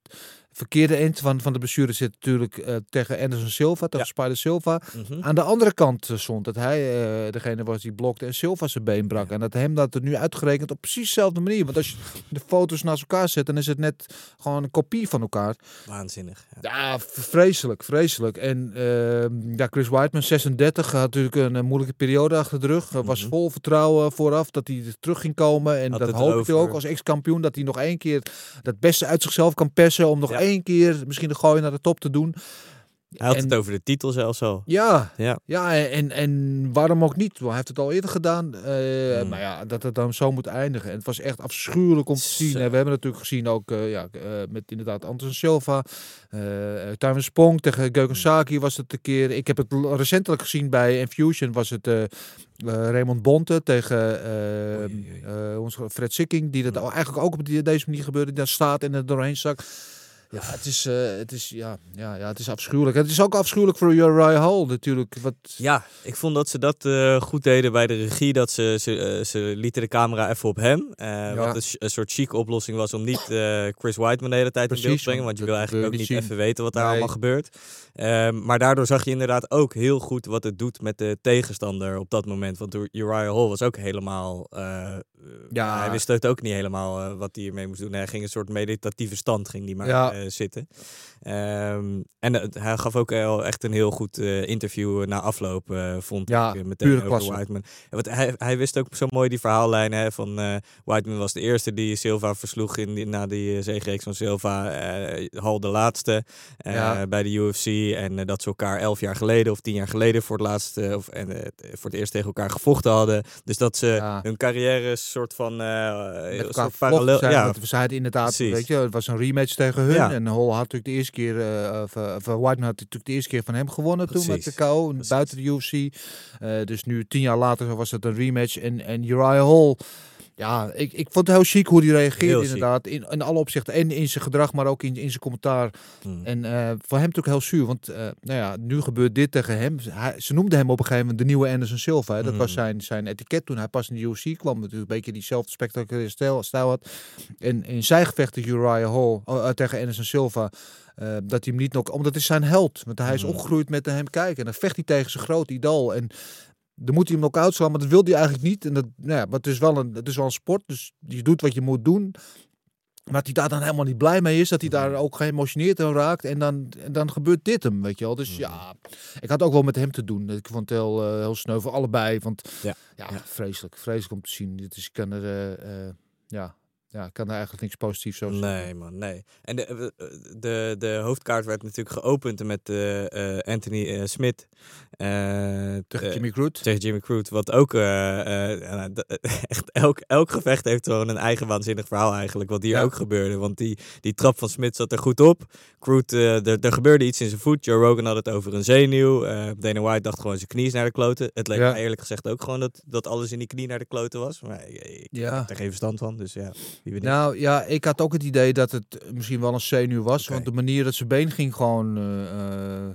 verkeerde eind van, van de blessure zit natuurlijk eh, tegen Anderson Silva, tegen Ja. Spider Silva. Mhm. Aan de andere kant eh, stond dat hij eh, degene was die blokte en Silva zijn been brak. En dat hem dat er nu uitgerekend op precies dezelfde manier. Want als je de foto's naast elkaar zet, dan is het net gewoon een kopie van elkaar. Waanzinnig. Ja. Vreselijk, vreselijk. En ehm, ja, Chris Whiteman, 36, had natuurlijk een, moeilijke periode achter de rug. Hij was Mhm. vol vertrouwen vooraf dat hij er terug ging komen. En Had dat het hoop ik erover. ook als ex-kampioen, dat hij nog één keer dat beste uit zichzelf kan persen. Om nog. Één keer misschien de gooi naar de top te doen. Hij had En- het over de titel zelfs al. Ja, Ja. ja en, en waarom ook niet? Hij heeft het al eerder gedaan. eh, Hmm. Maar ja, dat het dan zo moet eindigen. En het was echt afschuwelijk om te zien. Zo. We hebben natuurlijk gezien ook eh, ja, eh, met inderdaad Anton Silva. Tywin Spong tegen Geuken Saki was het een keer. Ik heb het recentelijk gezien bij Infusion. Was het Raymond Bonte tegen Fred Sikking. Die dat Hmm. eigenlijk ook op deze manier gebeurde. Die daar staat en er doorheen zak. Ja, het is, eh, het, is, ja, ja, ja, het is afschuwelijk. Het is ook afschuwelijk voor Uriah Hall natuurlijk. Wat, Ja, ik vond dat ze dat eh, goed deden bij de regie. Dat ze, ze, eh, ze lieten de camera even op hem. eh, Wat een, soort chique oplossing was om niet Chris Whiteman de hele tijd in beeld te brengen. Want je wil eigenlijk ook niet even weten wat daar Nee. allemaal gebeurt. Ehm, maar daardoor zag je inderdaad ook heel goed wat het doet met de tegenstander op dat moment. Want Uriah Hall was ook helemaal... Ja. Hij wist het ook niet helemaal wat hij ermee moest doen. Hij ging een soort meditatieve stand ging die maar Ja. Eh, zitten. Ehm, en eh, hij gaf ook wel echt een heel goed eh, interview na afloop, eh, vond Ja, ik. eh, meteen over klasse. Whiteman. Wat hij, hij wist ook zo mooi die verhaallijn hè, van eh, Whiteman was de eerste die Silva versloeg in die, na die uh, zeegereeks van Silva. eh Hal de laatste eh, Ja. bij de UFC. En eh, dat ze elkaar elf jaar geleden of tien jaar geleden voor het laatst eh, of, en, eh, voor het eerst tegen elkaar gevochten hadden. Dus dat ze Ja. hun carrière soort van eh, met een elkaar soort parallel. Zijn, Ja, want we zeiden inderdaad, precies. weet je, het was een rematch tegen hun. En Hall had natuurlijk de eerste keer, eh of, eh, Whiteman had natuurlijk de eerste keer van hem gewonnen toen met de KO, Precies. buiten de UFC. Eh, dus nu tien jaar later was het een rematch. En, en Uriah Hall, ja, ik, ik vond het heel chic hoe hij reageerde inderdaad. In, in alle opzichten. En in zijn gedrag, maar ook in, in zijn commentaar. Hmm. En eh, voor hem natuurlijk heel zuur, want eh, nou ja, nu gebeurt dit tegen hem. Hij, ze noemden hem op een gegeven moment de nieuwe Anderson Silva. hè. Dat Mm. was zijn, zijn etiket toen hij pas in de UFC kwam. Natuurlijk een beetje diezelfde spectaculaire stijl, stijl had. En in zijn gevecht tegen Uriah Hall, oh, eh, tegen Anderson Silva, dat hij hem niet nog, omdat het is zijn held. Want hij is Mm. opgegroeid met hem kijken. En dan vecht hij tegen zijn grote idool. En dan moet hij hem nog uitslaan, maar dat wil hij eigenlijk niet. En dat, nou ja, maar het is wel een, het is wel een sport, dus je doet wat je moet doen. Maar dat hij daar dan helemaal niet blij mee is, dat hij daar ook geëmotioneerd aan raakt. En dan, en dan gebeurt dit hem, weet je wel. Dus ja, ik had ook wel met hem te doen. Ik vond het heel, eh, heel sneu voor allebei. Want Ja. ja, Ja. vreselijk, vreselijk om te zien. Dit is, ik kan er, eh, eh, ja, ja, ik kan daar eigenlijk niks positiefs over zeggen. Nee, man, nee. En de, eh, de, de hoofdkaart werd natuurlijk geopend met eh, eh, Anthony Smith. eh, Tegen Jimmy Crute. tegen Jimmy Crute. Wat ook nou, echt elk, elk gevecht heeft gewoon een eigen waanzinnig verhaal eigenlijk. Wat hier Ja. ook gebeurde. Want die, die trap van Smith zat er goed op. Crute, er, er gebeurde iets in zijn voet. Joe Rogan had het over een zenuw. Dana White dacht gewoon zijn knie is naar de kloten. Het leek Ja. me eerlijk gezegd ook gewoon dat, dat alles in die knie naar de kloten was. Maar ik, ik Ja. heb er geen verstand van. Dus ja, wie weet. Nou ja, ik had ook het idee dat het misschien wel een zenuw was. Want de manier dat zijn been ging gewoon eh, eh,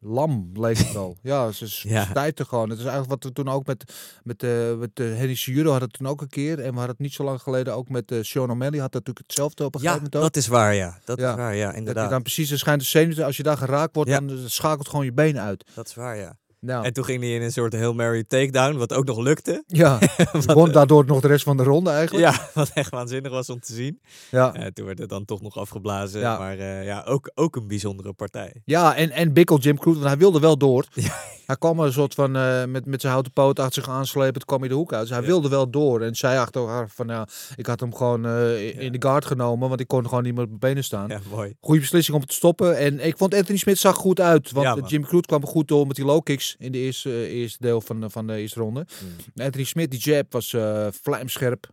lam, leek het wel. ja, ze Ja. gewoon. Het is eigenlijk wat we toen ook met, met, eh met de Henry Cejudo hadden het toen ook een keer. En we hadden het niet zo lang geleden ook met eh Sean O'Malley. Had dat natuurlijk hetzelfde op een ja, gegeven moment ook. dat is waar, ja. Dat Ja. is waar, ja, Dat je inderdaad. dan precies, er schijnt de zenuw, als je daar geraakt wordt, Ja. dan schakelt gewoon je been uit. Dat is waar, ja. Nou, En toen ging hij in een soort Hail Mary takedown, wat ook nog lukte. ja, won daardoor nog de rest van de ronde eigenlijk. Ja, wat echt waanzinnig was om te zien. Ja. Eh, toen werd het dan toch nog afgeblazen. Ja. Maar eh, ja, ook, ook een bijzondere partij. Ja, en, en Bikkel Jim Crute, want hij wilde wel door. Ja. Hij kwam er een soort van eh, met, met zijn houten poot achter zich aanslepen, kwam hij de hoek uit. Dus hij Ja. wilde wel door. En zij achter haar van, ja, ik had hem gewoon eh, in de guard genomen, want ik kon gewoon niet meer op mijn benen staan. Ja, mooi. Goede beslissing om te stoppen. En ik vond Anthony Smith zag goed uit. Want Ja. Jim kwam goed door met die low kicks in de eerste, eh, eerste deel van, de- van de eerste ronde. Hmm. Anthony Smith, die jab was vlijmscherp.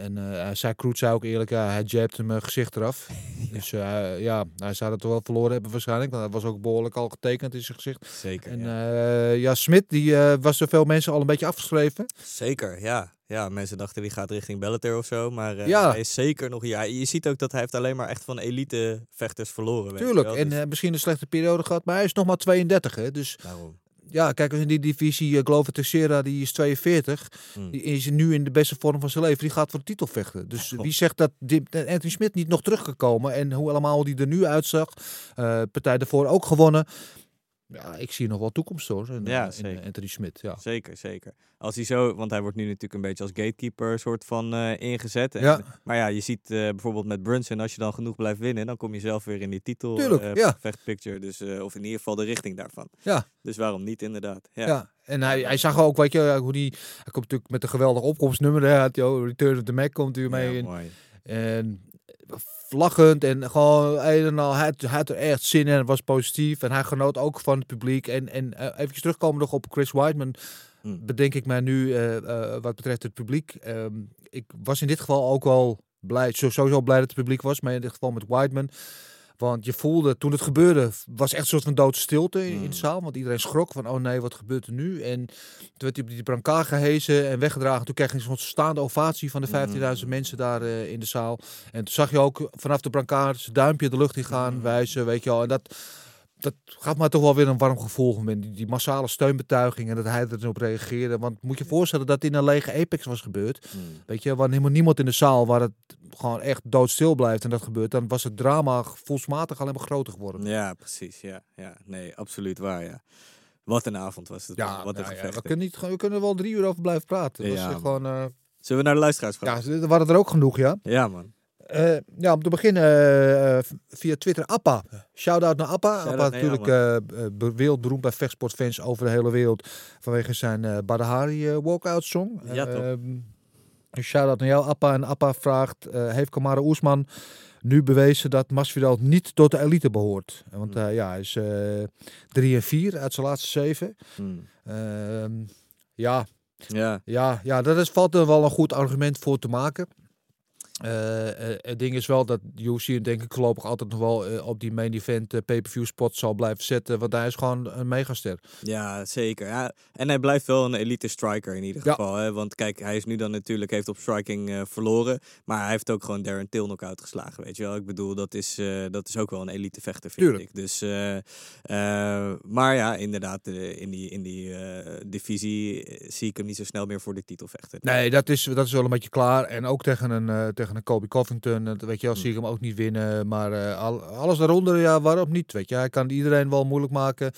En eh, hij zei, Crute zei ook eerlijk, ja, hij jabt hem eh, gezicht eraf. Dus eh, ja, hij zou het wel verloren hebben waarschijnlijk. Want hij was ook behoorlijk al getekend in zijn gezicht. Zeker, En ja. ja, Smit, die was door veel mensen al een beetje afgeschreven. Zeker, ja. Ja, mensen dachten die gaat richting Bellator of zo. Maar Ja. hij is zeker nog... Ja, je ziet ook dat hij heeft alleen maar echt van elite vechters verloren. Tuurlijk. En Dus misschien een slechte periode gehad, maar hij is nog maar 32. Hè? Dus daarom. Ja, kijk, in die divisie, uh, Glover Teixeira, die is 42. Hmm. Die is nu in de beste vorm van zijn leven. Die gaat voor de titel vechten. Dus wie zegt dat Anthony Smit niet nog terug kan komen? En hoe allemaal die er nu uitzag. eh partij daarvoor ook gewonnen. Ja, ik zie nog wel toekomst hoor. In, Ja, eh, in, eh, Anthony Smit. Ja. Zeker, zeker. Als hij zo, want hij wordt nu natuurlijk een beetje als gatekeeper soort van eh, ingezet. En- Ja. Maar ja, je ziet bijvoorbeeld met Brunson, als je dan genoeg blijft winnen, dan kom je zelf weer in die titel Tuurlijk, eh, ja. vechtpicture. Dus, of in ieder geval de richting daarvan. Ja. Dus waarom niet inderdaad? Ja. Ja. En hij, hij zag ook, weet je, hoe die. Hij komt natuurlijk met een geweldig opkomstnummer. Hij had joh, Return of the Mac komt u mee. Ja, in. mooi. En vlaggend en gewoon een en al. Hij, had- er echt zin in. Het was positief. En hij genoot ook van het publiek. En, en uh, even terugkomen nog op Chris Whiteman. Hmm. Bedenk ik mij nu uh, uh, wat betreft het publiek. Um, ik was in dit geval ook wel blij. Sowieso blij dat het publiek was. Maar in dit geval met Whiteman. Want je voelde, toen het gebeurde, was echt een soort van doodstilte in, in de zaal. Want iedereen schrok van, oh nee, wat gebeurt er nu? En toen werd hij op die brancard gehezen en weggedragen. Toen kreeg hij zo'n staande ovatie van de 15.000 mensen daar uh, in de zaal. En toen zag je ook vanaf de brancard zijn duimpje de lucht in gaan, mm. wijzen, weet je wel. En dat, dat gaf me toch wel weer een warm gevoel. Die, die massale steunbetuiging en dat hij erop reageerde. Want moet je voorstellen dat in een lege Apex was gebeurd. Mm. Weet je, waar helemaal niemand in de zaal, waar het gewoon echt doodstil blijft en dat gebeurt, dan was het drama gevoelsmatig alleen maar groter geworden. Ja, precies. Ja, ja. nee, absoluut waar. Ja. Wat een avond was het. Ja, wat een nou ja, we, kunnen niet, we kunnen er wel drie uur over blijven praten. Ja, was, gewoon, uh, Zullen we naar de luisteraars gaan? Ja, er waren er ook genoeg, ja. Ja, man. Uh, ja, om te beginnen uh, via Twitter Appa. Shout-out naar Appa. Shout Appa natuurlijk uh, wereldberoemd bij vechtsportfans over de hele wereld. Vanwege zijn Badahari walkout song. Ja, toch. Een shout-out naar jou, Appa. En Appa vraagt, heeft Kamara Oesman nu bewezen dat Masvidal niet tot de elite behoort? Want Hmm. ja, hij is 3 en 4 uit zijn laatste 7. Hmm. ja. Ja. Ja, ja, dat is, valt er wel een goed argument voor te maken. Uh, uh, het ding is wel dat UFC denk ik voorlopig altijd nog wel uh, op die main event pay-per-view spot zal blijven zetten. Want hij is gewoon een megaster. Ja, zeker. Ja, en hij blijft wel een elite striker in ieder geval. Hè? Want kijk, hij is nu dan natuurlijk, heeft op striking verloren. Maar hij heeft ook gewoon Darren Till knock-out geslagen, weet je wel. Ik bedoel, dat is, dat is ook wel een elite vechter, vind Tuurlijk. ik. Dus, maar ja, inderdaad, in die, in die divisie zie ik hem niet zo snel meer voor de titel vechten. Nee, dat is, dat is wel een beetje klaar. En ook tegen een, tegen een Kobe Covington, dat weet je wel, zie ik hem ook niet winnen. Maar uh, al, alles daaronder, ja, waarom niet? Weet je, hij kan iedereen wel moeilijk maken.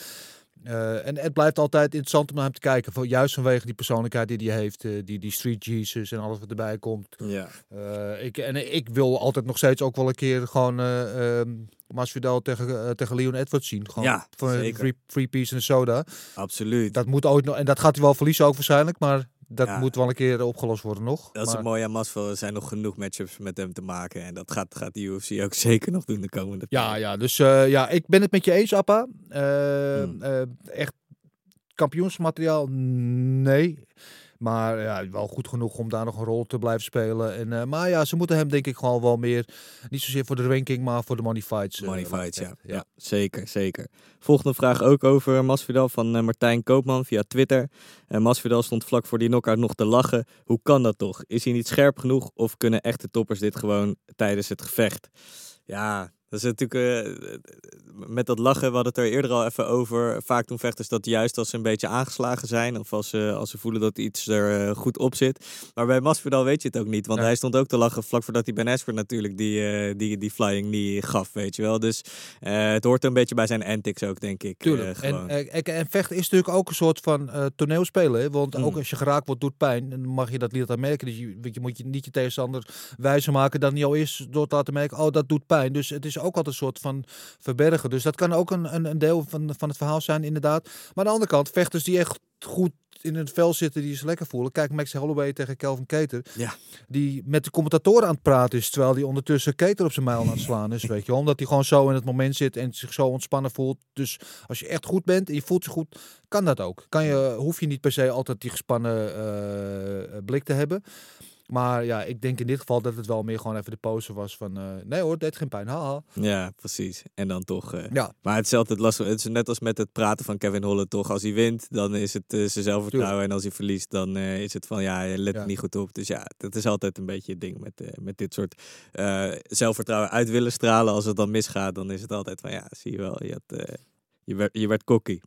Uh, en het blijft altijd interessant om naar hem te kijken. Voor, juist vanwege die persoonlijkheid die hij heeft. Uh, die, die street Jesus en alles wat erbij komt. Ja. Uh, ik, en ik wil altijd nog steeds ook wel een keer gewoon um, Masvidal tegen, tegen Leon Edwards zien. Gewoon ja, voor free, free piece en soda. Absoluut. Dat moet ooit nog. En dat gaat hij wel verliezen ook waarschijnlijk. Maar dat Ja. moet wel een keer opgelost worden nog. Dat is Maar- het mooie aan Masvidal. Er zijn nog genoeg matchups met hem te maken. En dat gaat, gaat de UFC ook zeker nog doen de komende Ja, tijd. ja, dus eh, ja, ik ben het met je eens, Appa. Eh, Hmm. eh, echt kampioensmateriaal? Nee. Maar ja, wel goed genoeg om daar nog een rol te blijven spelen. En, eh, maar ja, ze moeten hem denk ik gewoon wel meer, niet zozeer voor de ranking, maar voor de money fights. eh, Money fights, ja. vechten. ja. Zeker, zeker. Volgende vraag ook over Masvidal van eh, Martijn Koopman via Twitter. Eh Masvidal stond vlak voor die knockout nog te lachen. Hoe kan dat toch? Is hij niet scherp genoeg of kunnen echte toppers dit gewoon tijdens het gevecht? Ja, dat is natuurlijk... eh, met dat lachen, we hadden het er eerder al even over. Vaak doen vechters dat juist als ze een beetje aangeslagen zijn. Of als ze, als ze voelen dat iets er eh, goed op zit. Maar bij Masvidal weet je het ook niet. Want hij stond ook te lachen vlak voordat hij Ben Askren natuurlijk die, eh, die, die flying knee gaf, weet je wel. Dus het hoort een beetje bij zijn antics ook, denk ik. Tuurlijk. en, en, en vechten is natuurlijk ook een soort van toneelspelen. Hè? Want ook Mm. als je geraakt wordt, doet pijn. Dan mag je dat niet laten merken. Dus je, moet je niet je tegenstander wijzer maken dan niet al is door te laten merken, oh dat doet pijn. Dus het is ook altijd een soort van verbergen. Dus dat kan ook een, een, een deel van, van het verhaal zijn, inderdaad. Maar aan de andere kant, vechters die echt goed in het vel zitten, die ze lekker voelen. Kijk, Max Holloway tegen Kelvin Keter. Ja. Die met de commentatoren aan het praten is, terwijl die ondertussen Keter op zijn mijl aan het slaan is, weet je. Omdat hij gewoon zo in het moment zit en zich zo ontspannen voelt. Dus als je echt goed bent en je voelt je goed, kan dat ook. Kan je, hoef je niet per se altijd die gespannen eh, blik te hebben. Maar ja, ik denk in dit geval dat het wel meer gewoon even de pose was van... eh, nee hoor, het deed geen pijn, haha. Ja, precies. En dan toch... eh, Ja, Maar het is altijd lastig. Het is net als met het praten van Kevin Holland, toch? Als hij wint, dan is het eh, zijn zelfvertrouwen. En als hij verliest, dan is het van, ja, je let Ja. niet goed op. Dus ja, dat is altijd een beetje het ding met, met dit soort zelfvertrouwen uit willen stralen. Als het dan misgaat, dan is het altijd van, ja, zie je wel, je, had, je, werd, je werd cocky.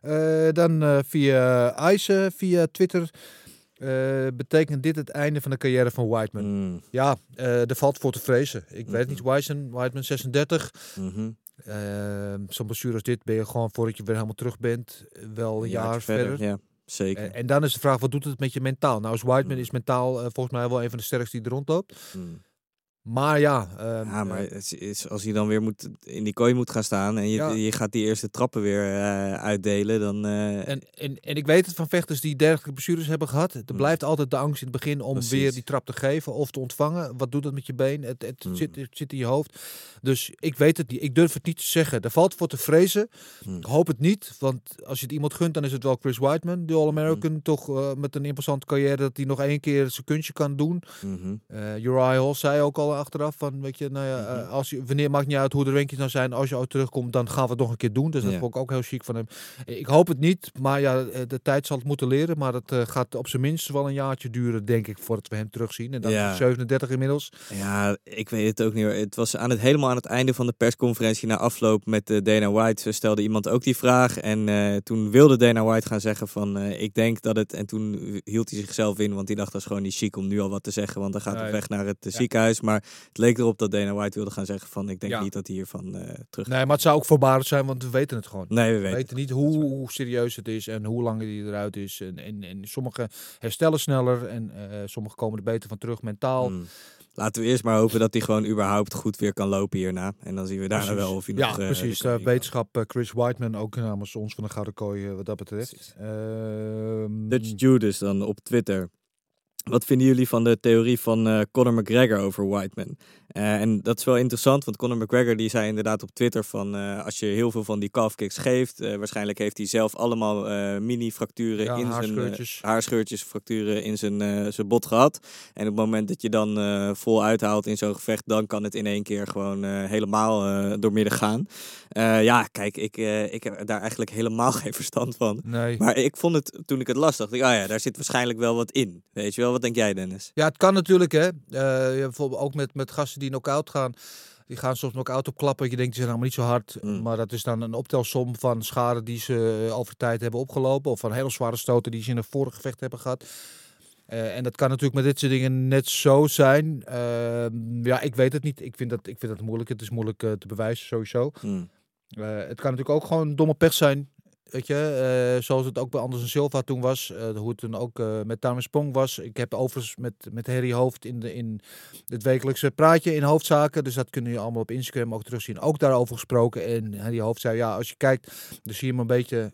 Eh, dan via Ice, via Twitter... eh, betekent dit het einde van de carrière van Whiteman? Mm, Ja, eh er valt voor te vrezen. Ik weet Mhm. niet, Whiteman, Whiteman 36. mhm. eh, Zo'n blessure als dit ben je gewoon voordat je weer helemaal terug bent, wel een, jaar verder. Ja, zeker. En, en dan is de vraag, wat doet het met je mentaal? Nou, is Whiteman Mm. is mentaal eh, volgens mij wel een van de sterkste die er rondloopt. Maar ja, ehm, Ja, maar eh, het is- als hij dan weer moet, in die kooi moet gaan staan en je, Ja. je gaat die eerste trappen weer eh, uitdelen, dan... eh, En, en, en ik weet het van vechters die dergelijke blessures hebben gehad. Er Mm. blijft altijd de angst in het begin om Precies. weer die trap te geven of te ontvangen. Wat doet dat met je been? Het, het, Mm. zit, het zit in je hoofd. Dus ik weet het niet. Ik durf het niet te zeggen. Er valt voor te vrezen. Mm. Ik hoop het niet. Want als je het iemand gunt, dan is het wel Chris Whiteman. De All-American. Toch met een imposante carrière dat hij nog één keer zijn kunstje kan doen. Eh Uriah Hall zei ook al achteraf van, weet je, nou ja, eh, Mhm. als je, wanneer maakt niet uit hoe de rankings nou zijn, als je ooit terugkomt, dan gaan we het nog een keer doen. Dus dat Ja. vond ik ook heel chic van hem. Ik hoop het niet, maar ja, eh, de tijd zal het moeten leren. Maar het eh, gaat op zijn minst wel een jaartje duren, denk ik, voordat we hem terugzien. En dan Ja. is hij 37 inmiddels. Ja, ik weet het ook niet hoor. Het was aan het, helemaal aan het einde van de persconferentie na afloop met eh, Dana White. Ze stelde iemand ook die vraag. En toen wilde Dana White gaan zeggen van ik denk dat het... En toen hield hij zichzelf in, want hij dacht dat is gewoon niet chic om nu al wat te zeggen. Want dan gaat hij Nee. weg naar het ziekenhuis. Maar het leek erop dat Dana White wilde gaan zeggen van ik denk Ja. niet dat hij hiervan eh terug... Nee, maar het zou ook voorbarig zijn, want we weten het gewoon. Nee, we We weten. weten niet hoe, hoe serieus het is en hoe lang hij eruit is. En, en, en sommige herstellen sneller en eh sommige komen er beter van terug mentaal. Mm. Laten we eerst maar hopen dat hij gewoon überhaupt goed weer kan lopen hierna. En dan zien we daarna Precies. wel of hij ja, nog... eh, precies. de wetenschap Chris Whiteman, ook namens ons van de Gouden Kooi wat dat betreft. Ehm, Dutch Judas dan op Twitter. Wat vinden jullie van de theorie van eh Conor McGregor over Whiteman? Eh, en dat is wel interessant, want Conor McGregor die zei inderdaad op Twitter van eh, als je heel veel van die calf kicks geeft, eh, waarschijnlijk heeft hij zelf allemaal mini-fracturen Ja, in zijn haarscheurtjes. haarscheurtjes, fracturen in zijn, zijn bot gehad. En op het moment dat je dan vol uithaalt in zo'n gevecht, dan kan het in één keer gewoon helemaal doormidden gaan. Ja, kijk, ik, ik heb daar eigenlijk helemaal geen verstand van. nee. Maar ik vond het, toen ik het las, dacht ik, ah ja, daar zit waarschijnlijk wel wat in. Weet je wel, wat denk jij Dennis? Ja, het kan natuurlijk, hè. Je hebt bijvoorbeeld ook met, met gasten die knock-out gaan. Die gaan soms knock-out opklappen. Je denkt, die zijn allemaal niet zo hard. Mm. Maar dat is dan een optelsom van schade die ze eh, over tijd hebben opgelopen. Of van hele zware stoten die ze in een vorig gevecht hebben gehad. Eh, en dat kan natuurlijk met dit soort dingen net zo zijn. Ehm, ja, ik weet het niet. Ik vind dat, ik vind dat moeilijk. Het is moeilijk eh, te bewijzen, sowieso. Eh, het kan natuurlijk ook gewoon domme pech zijn. Weet je, eh, zoals het ook bij Anderson Silva toen was. eh, hoe het toen ook eh, met Thomas Pong was. Ik heb overigens met, met Harry Hoofd in, de, in het wekelijkse praatje in hoofdzaken. Dus dat kunnen je allemaal op Instagram ook terugzien. Ook daarover gesproken. En Harry Hoofd zei, ja, als je kijkt, dan zie je hem een beetje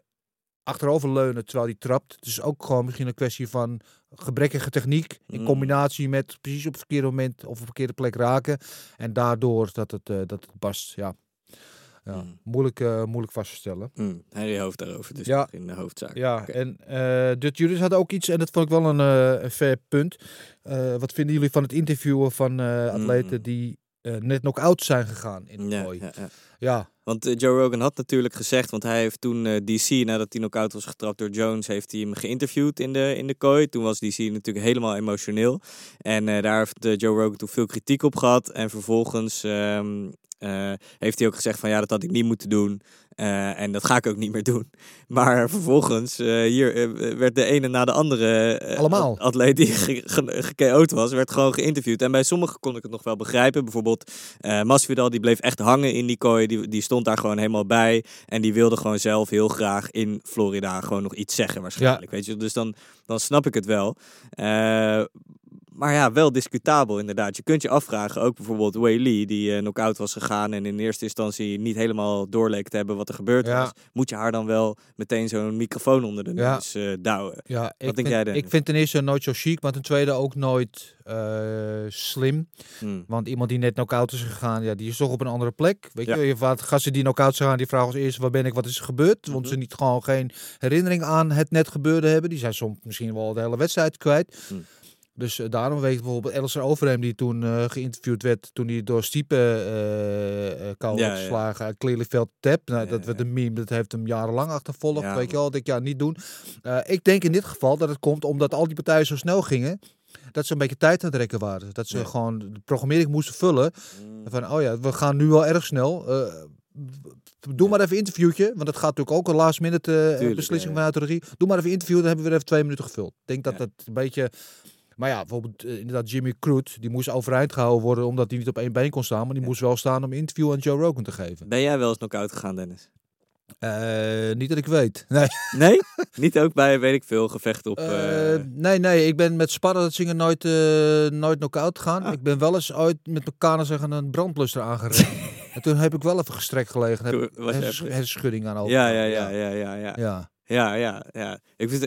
achteroverleunen terwijl hij trapt. Het is ook gewoon misschien een kwestie van gebrekkige techniek in Mm. combinatie met precies op het verkeerde moment of op de verkeerde plek raken. En daardoor dat het, dat het barst. Ja, ja. Mm. Moeilijk, eh, moeilijk vast te stellen. Hmm, Henry hoofd daarover, dus Ja. nog in de hoofdzaak. Ja, Oké. en eh Dut Juris had ook iets, en dat vond ik wel een, eh, een fair punt. Wat vinden jullie van het interviewen van eh, atleten Mm. die net knock-out zijn gegaan in Ja, ja, ja. Ja, Want Joe Rogan had natuurlijk gezegd, want hij heeft toen DC, nadat hij knock-out was getrapt door Jones, heeft hij hem geïnterviewd in de, in de kooi. Toen was DC natuurlijk helemaal emotioneel. En daar heeft Joe Rogan toen veel kritiek op gehad. En vervolgens ehm, eh, heeft hij ook gezegd van ja, dat had ik niet moeten doen. Eh, en dat ga ik ook niet meer doen. Maar vervolgens, eh, hier werd de ene na de andere Allemaal. atleet die ge- ge- ge-KO'd was, werd gewoon geïnterviewd. En bij sommigen kon ik het nog wel begrijpen. Bijvoorbeeld Masvidal, die bleef echt hangen in die kooi. Die, die stond daar gewoon helemaal bij. En die wilde gewoon zelf heel graag in Florida gewoon nog iets zeggen waarschijnlijk. Weet je? Dus dan, dan snap ik het wel. Maar ja, wel discutabel inderdaad. Je kunt je afvragen, ook bijvoorbeeld Wei Lee, die eh knock-out was gegaan en in eerste instantie niet helemaal doorleek te hebben wat er gebeurd Ja. was. Moet je haar dan wel meteen zo'n microfoon onder de Ja. neus douwen? ja ik, denk vind, jij, ik vind ten eerste nooit zo chic, maar ten tweede ook nooit eh, slim. Hmm. Want iemand die net knock-out is gegaan, ja, die is toch op een andere plek. Weet Ja. je, je wat gasten die knock-out zijn gegaan, die vragen als eerste, waar ben ik, wat is er gebeurd? Want Mhm. ze niet gewoon geen herinnering aan het net gebeurde hebben. Die zijn soms misschien wel de hele wedstrijd kwijt. Hmm. Dus eh, daarom weet ik bijvoorbeeld Alistair Overeem, die toen eh, geïnterviewd werd, toen hij door Stiepe eh eh kou Ja, werd ja. geslagen uit Clearlyveld Tap. Nou, Ja, dat werd een meme, dat heeft hem jarenlang achtervolgd. Weet je wel, dat ik ja, niet doen. Ik denk in dit geval dat het komt omdat al die partijen zo snel gingen, dat ze een beetje tijd aan het rekken waren. Dat ze gewoon de programmering moesten vullen. Hmm. Van, oh ja, we gaan nu wel erg snel. Doe maar even een interviewtje. Want dat gaat natuurlijk ook een last minute Tuurlijk, beslissing vanuit de regie. Doe maar even een interview, dan hebben we weer even twee minuten gevuld. Ik denk dat dat een beetje... Maar ja, bijvoorbeeld eh, inderdaad Jimmy Crute, die moest overeind gehouden worden omdat hij niet op één been kon staan. Maar die Ja. moest wel staan om een interview aan Joe Rogan te geven. Ben jij wel eens knock-out gegaan, Dennis? Eh, niet dat ik weet. Nee. Nee? Niet ook bij, weet ik veel, gevecht op... Eh, nee, nee, ik ben met sparren dat zingen nooit, nooit knock-out gegaan. Ah. Ik ben wel eens ooit met mijn kanen zeggen een brandbluster aangereden. en toen heb ik wel even gestrekt gelegen. Heb Toen ik hers- even- hersenschudding aan over. ja, ja, ja, ja, ja, ja. ja. Ja, ja, ja. Ik vind,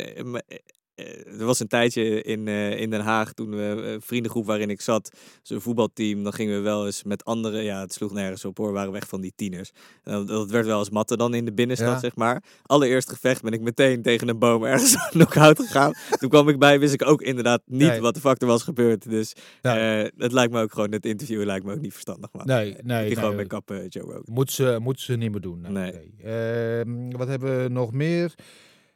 eh, eh, eh, er was een tijdje in, eh, in Den Haag toen we eh, een vriendengroep waarin ik zat, zo'n voetbalteam, dan gingen we wel eens met anderen, ja, het sloeg nergens op hoor, waren weg van die tieners. En dat, werd wel eens matten dan in de binnenstad, Ja. zeg maar. Allereerst gevecht ben ik meteen tegen een boom ergens knock-out gegaan. toen kwam ik bij, wist ik ook inderdaad niet Nee. wat de fuck er was gebeurd. Dus Ja. eh, het lijkt me ook gewoon, het interview lijkt me ook niet verstandig. Maar Nee, nee, die gewoon nee. kappen, Joe Rogan. Moet ze, moet ze niet meer doen. Nee. Nee. Ehm, wat hebben we nog meer?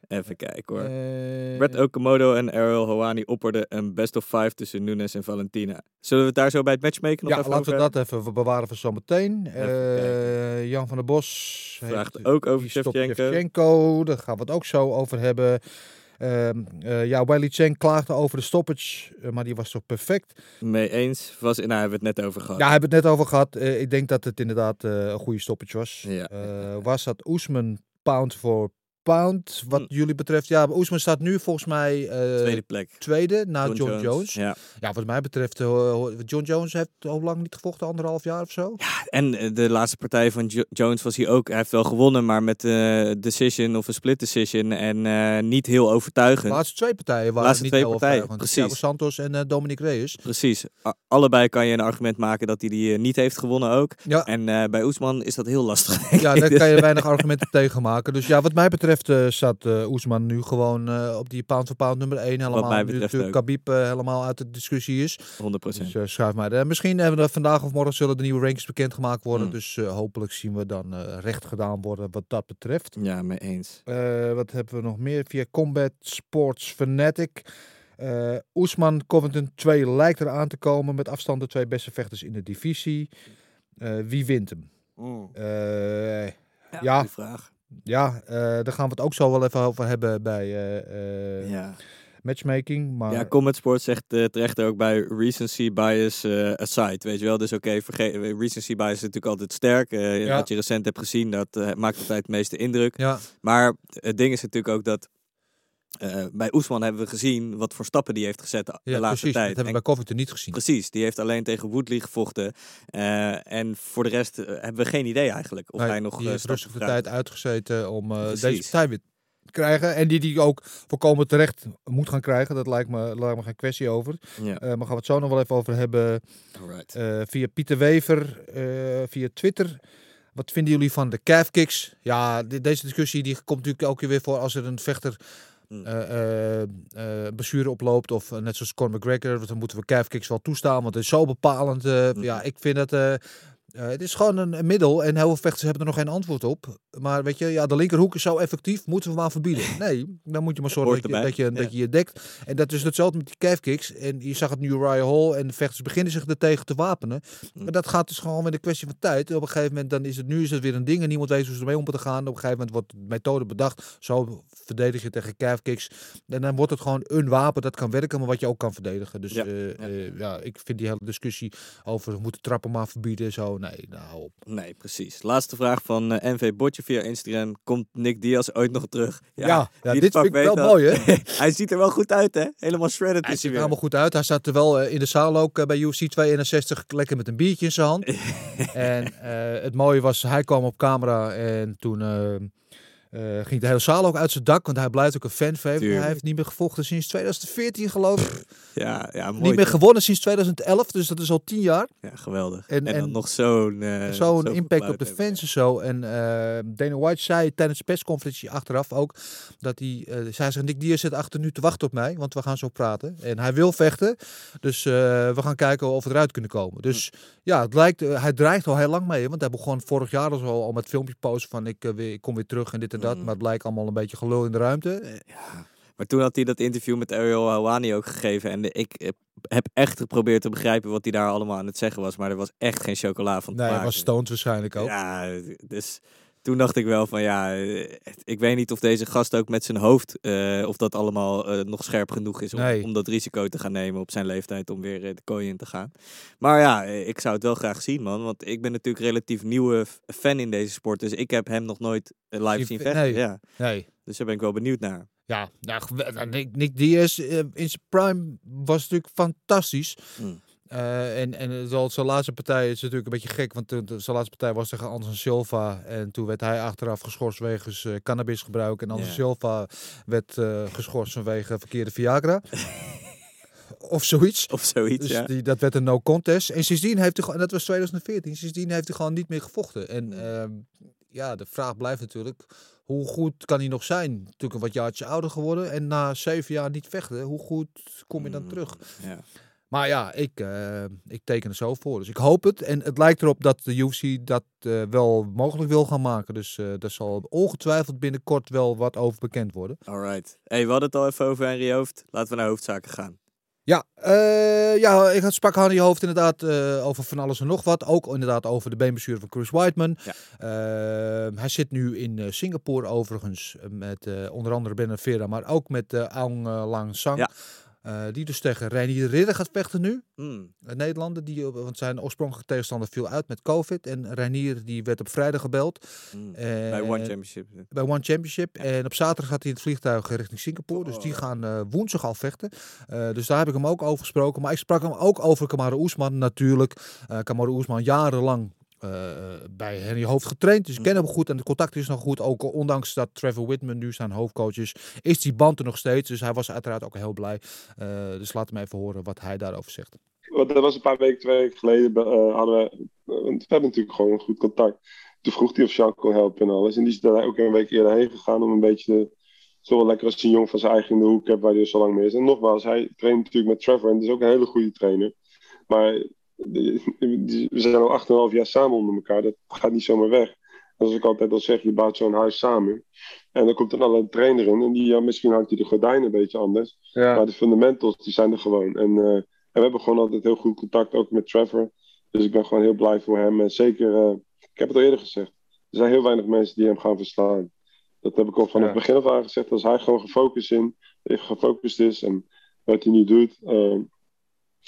Even kijken hoor. Eh, Brett Okamoto en Ariel Hawani opperden een best of five tussen Nunes en Valentina. Zullen we het daar zo bij het matchmaken nog ja, even laten we dat even bewaren voor zometeen. Eh, kijken. Jan van der Bos Vraagt heeft- ook over Shevchenko. Daar gaan we het ook zo over hebben. Eh, ja, Wiley Chen klaagde over de stoppage, eh, maar die was toch perfect. Mee eens? Was, nou, hebben we het net over gehad. Ja, hebben we het net over gehad. Eh, ik denk dat het inderdaad eh, een goede stoppage was. Ja. Eh, was dat Oesman pound voor pound, wat Hm. jullie betreft? Ja, Oesman staat nu volgens mij eh, Tweede plek. tweede na John, Jones. Ja. Ja, wat mij betreft, eh, John Jones heeft al lang niet gevochten, anderhalf jaar of zo. En eh, de laatste partij van Jo- Jones was hij ook. Hij heeft wel gewonnen, maar met eh decision of een split decision. En niet heel De overtuigend. laatste twee partijen waren Laatste niet twee heel partijen, overtuigend. precies. Thiago Santos en Dominic Reyes. Precies. A- allebei kan je een argument maken dat hij die niet heeft gewonnen ook. Ja, En bij Oesman is dat heel lastig. ja daar kan je weinig argumenten tegen maken. Dus ja, wat mij betreft eh zat eh Oesman nu gewoon eh, op die pound voor pound nummer 1 helemaal. mij nu betreft natuurlijk ook. Khabib helemaal uit de discussie is. 100%. Dus eh, schuif maar. Eh, misschien hebben we vandaag of morgen zullen de nieuwe rankings bekendgemaakt worden. Mm. Dus eh, hopelijk zien we dan eh, recht gedaan worden wat dat betreft. Ja, mee eens. Eh, wat hebben we nog meer? Via Combat Sports Fanatic. Eh Oesman Covington 2 lijkt er aan te komen. Met afstand de twee beste vechters in de divisie. Eh, wie wint hem? Eh, Ja. goeie vraag. Ja, eh, daar gaan we het ook zo wel even over hebben bij eh, eh, Ja. matchmaking. Maar Ja, Combat Sports zegt terecht ook bij recency bias aside, weet je wel. Dus oké, vergeet recency bias is natuurlijk altijd sterk. Ja. Wat je recent hebt gezien, dat maakt altijd het meeste indruk. ja, Maar het ding is natuurlijk ook dat eh, bij Oesman hebben we gezien wat voor stappen die heeft gezet de, ja laatste precies. Dat tijd. hebben we bij Covington niet gezien. Precies, die heeft alleen tegen Woodley gevochten. Eh, en voor de rest eh, hebben we geen idee eigenlijk of Nee, hij nog die heeft rustig de tijd uitgezeten om deze partij weer krijgen. En die die ook volkomen terecht moet gaan krijgen. Dat lijkt me, lijkt me geen kwestie over. Ja. Maar gaan we het zo nog wel even over hebben. Via Pieter Wever, via Twitter. Wat vinden jullie van de calf kicks? Ja, de- deze discussie die komt natuurlijk elke keer weer voor als er een vechter blessure oploopt. Of eh, net zoals Conor McGregor, dan moeten we calf kicks wel toestaan. Want het is zo bepalend. eh, Mm. Ja, ik vind dat... eh, eh, het is gewoon een, een middel en heel veel vechters hebben er nog geen antwoord op. Maar weet je, ja, de linkerhoek is zo effectief, moeten we maar verbieden. Nee, dan moet je maar zorgen dat je, dat, je, ja. dat je je dekt. En dat is hetzelfde met die calf kicks. En je zag het nu Uriah Hall en de vechters beginnen zich er tegen te wapenen. Mm. Maar dat gaat dus gewoon met een kwestie van tijd. Op een gegeven moment dan is het nu is het weer een ding en niemand weet hoe ze ermee om moeten gaan. Op een gegeven moment wordt de methode bedacht. Zo verdedig je tegen calf kicks. En dan wordt het gewoon een wapen dat kan werken, maar wat je ook kan verdedigen. Dus Ja, ja, ja. ja ik vind die hele discussie over moeten trappen maar verbieden en zo. Nee, nou hou op. Nee, precies. Laatste vraag van eh, NV Botje via Instagram. Komt Nick Diaz ooit nog terug? Ja, ja, dit vind ik wel dat? mooi, hè? hij ziet er wel goed uit, hè? Helemaal shredded Hij is ziet hij er helemaal goed uit. Hij zat er wel eh, in de zaal ook eh, bij UFC 62 lekker met een biertje in zijn hand. en eh, het mooie was, hij kwam op camera en toen eh, ging de hele zaal ook uit zijn dak. Want hij blijft ook een fan van hem. Tuurlijk. Hij heeft niet meer gevochten sinds 2014 geloof ik. Ja, ja mooi. niet meer gewonnen sinds 2011, dus dat is al 10 jaar. Ja, geweldig. En- En, dan nog zo'n... eh, Zo'n impact op de hebben. fans en zo. En eh, Dana White zei tijdens de persconferentie achteraf ook dat hij, eh zei ze, Nick Diaz zit achter nu te wachten op mij, want we gaan zo praten. En hij wil vechten, dus we gaan kijken of we eruit kunnen komen. Dus ja, het lijkt, hij dreigt al heel lang mee, want hij begon vorig jaar al, zo al met filmpjes posten van ik, weer, ik kom weer terug en dit en dat. Mm. Maar het lijkt allemaal een beetje gelul in de ruimte. Eh, Maar toen had hij dat interview met Ariel Hawani ook gegeven. En de- ik eh, heb echt geprobeerd te begrijpen wat hij daar allemaal aan het zeggen was. Maar er was echt geen chocola van te Nee, hij maken. was stoned waarschijnlijk ook. Ja, dus toen dacht ik wel van ja, eh, ik weet niet of deze gast ook met zijn hoofd, eh, of dat allemaal eh, nog scherp genoeg is om, Nee. om dat risico te gaan nemen op zijn leeftijd om weer de kooi in te gaan. Maar ja, ik zou het wel graag zien man, want ik ben natuurlijk relatief nieuwe fan in deze sport, dus ik heb hem nog nooit live Zien zien ve- vechten. nee. Ja. Nee. Dus daar ben ik wel benieuwd naar. Ja, nou, Nick, Nick Diaz in zijn prime was natuurlijk fantastisch. Mm. Eh, en en zal- zijn laatste partij is natuurlijk een beetje gek, want de, de- zijn laatste partij was tegen Anderson Silva. En toen werd hij achteraf geschorst wegens eh, cannabisgebruik. En Anderson. Silva werd eh, geschorst vanwege verkeerde Viagra. of zoiets. Of zoiets, Dus ja. die, dat werd een no contest. En sindsdien heeft hij gewoon, en dat was 2014, sindsdien heeft hij gewoon niet meer gevochten. En ehm, ja, de vraag blijft natuurlijk, hoe goed kan hij nog zijn? Natuurlijk een wat jaartje ouder geworden en na zeven jaar niet vechten, hoe goed kom je dan Mm, terug? Ja. Maar ja, ik, eh, ik teken er zo voor. Dus ik hoop het. En het lijkt erop dat de UFC dat eh, wel mogelijk wil gaan maken. Dus eh daar zal ongetwijfeld binnenkort wel wat over bekend worden. Alright. Hey, we hadden het al even over Henry Hoofd. Laten we naar hoofdzaken gaan. Ja, ja ik had sprak Hanny Hoofd inderdaad over van alles en nog wat. Ook inderdaad over de beenblessure van Chris Whiteman. Ja. Hij zit nu in Singapore overigens. Met onder andere Ben Vera, maar ook met Aung Lang Sang. Ja. Eh, die dus tegen Reinier Ridder gaat vechten nu. Hmm. Een Nederlander, die, eh, want zijn oorspronkelijke tegenstander viel uit met COVID. En Reinier die werd op vrijdag gebeld. Hmm. Eh, Bij One Championship. bij One Championship. En op zaterdag gaat hij in het vliegtuig eh, richting Singapore. Dus die gaan eh, woensdag al vechten. Eh, dus daar heb ik hem ook over gesproken. Maar ik sprak hem ook over Kamaru Oesman natuurlijk. Eh Kamaru Oesman jarenlang eh, bij Henry Hoofd getraind. Dus ik ken hem goed en de contact is nog goed. Ook ondanks dat Trevor Whitman nu zijn hoofdcoach is, is die band er nog steeds. Dus hij was uiteraard ook heel blij. Eh, dus laat hem even horen wat hij daarover zegt. Want dat was een paar weken, twee weken geleden, eh, hadden we, we hebben natuurlijk gewoon goed contact. Toen vroeg hij of Sean kon helpen en alles. En die is daar ook een week eerder heen gegaan om een beetje, zo wel lekker als een jong van zijn eigen in de hoek hebt waar hij dus zo lang mee is. En nogmaals, hij traint natuurlijk met Trevor en dat is ook een hele goede trainer. Maar we zijn al 8,5 jaar samen onder elkaar, dat gaat niet zomaar weg. Zoals ik altijd al zeg, je bouwt zo'n huis samen. En dan komt er al een trainer in en die, ja, misschien hangt hij de gordijnen een beetje anders. Ja. Maar de fundamentals, die zijn er gewoon. En, eh, en we hebben gewoon altijd heel goed contact, ook met Trevor. Dus ik ben gewoon heel blij voor hem. En zeker, eh, ik heb het al eerder gezegd, er zijn heel weinig mensen die hem gaan verslaan. Dat heb ik al van Ja. het begin af aan gezegd. Als hij gewoon gefocust, in, gefocust is en wat hij nu doet, eh,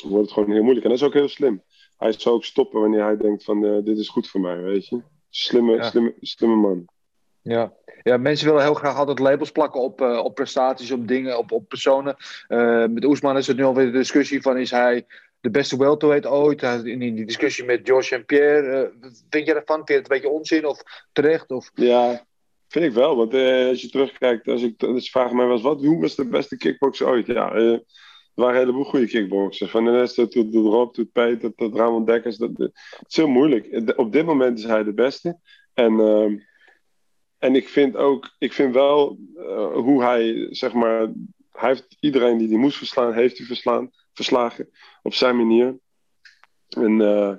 wordt het gewoon heel moeilijk. En dat is ook heel slim. Hij zou ook stoppen wanneer hij denkt van eh, dit is goed voor mij, weet je. Slimme, Ja. slimme, slimme man. Ja. ja, mensen willen heel graag altijd labels plakken op, eh, op prestaties, op dingen, op, op personen. Eh, met Oesman is het nu alweer de discussie van is hij de beste welterweight ooit? In die discussie met George en Pierre. vind jij daarvan? Vind je het een beetje onzin of terecht? Of... Ja, Vind ik wel, want als je terugkijkt, als ik als je vraagt mij was wat, hoe was de beste kickboxer ooit? Ja, waren een heleboel goede kickboxers. Van Ernesto tot tot Rob, tot Peter, tot Ramon Dekkers. Dat, dat- het is heel moeilijk. Op dit moment is hij de beste. En, ehm, en ik vind ook, ik vind wel eh, hoe hij, zeg maar, hij heeft iedereen die hij moest verslaan, heeft hij verslaan, verslagen op zijn manier. En, eh,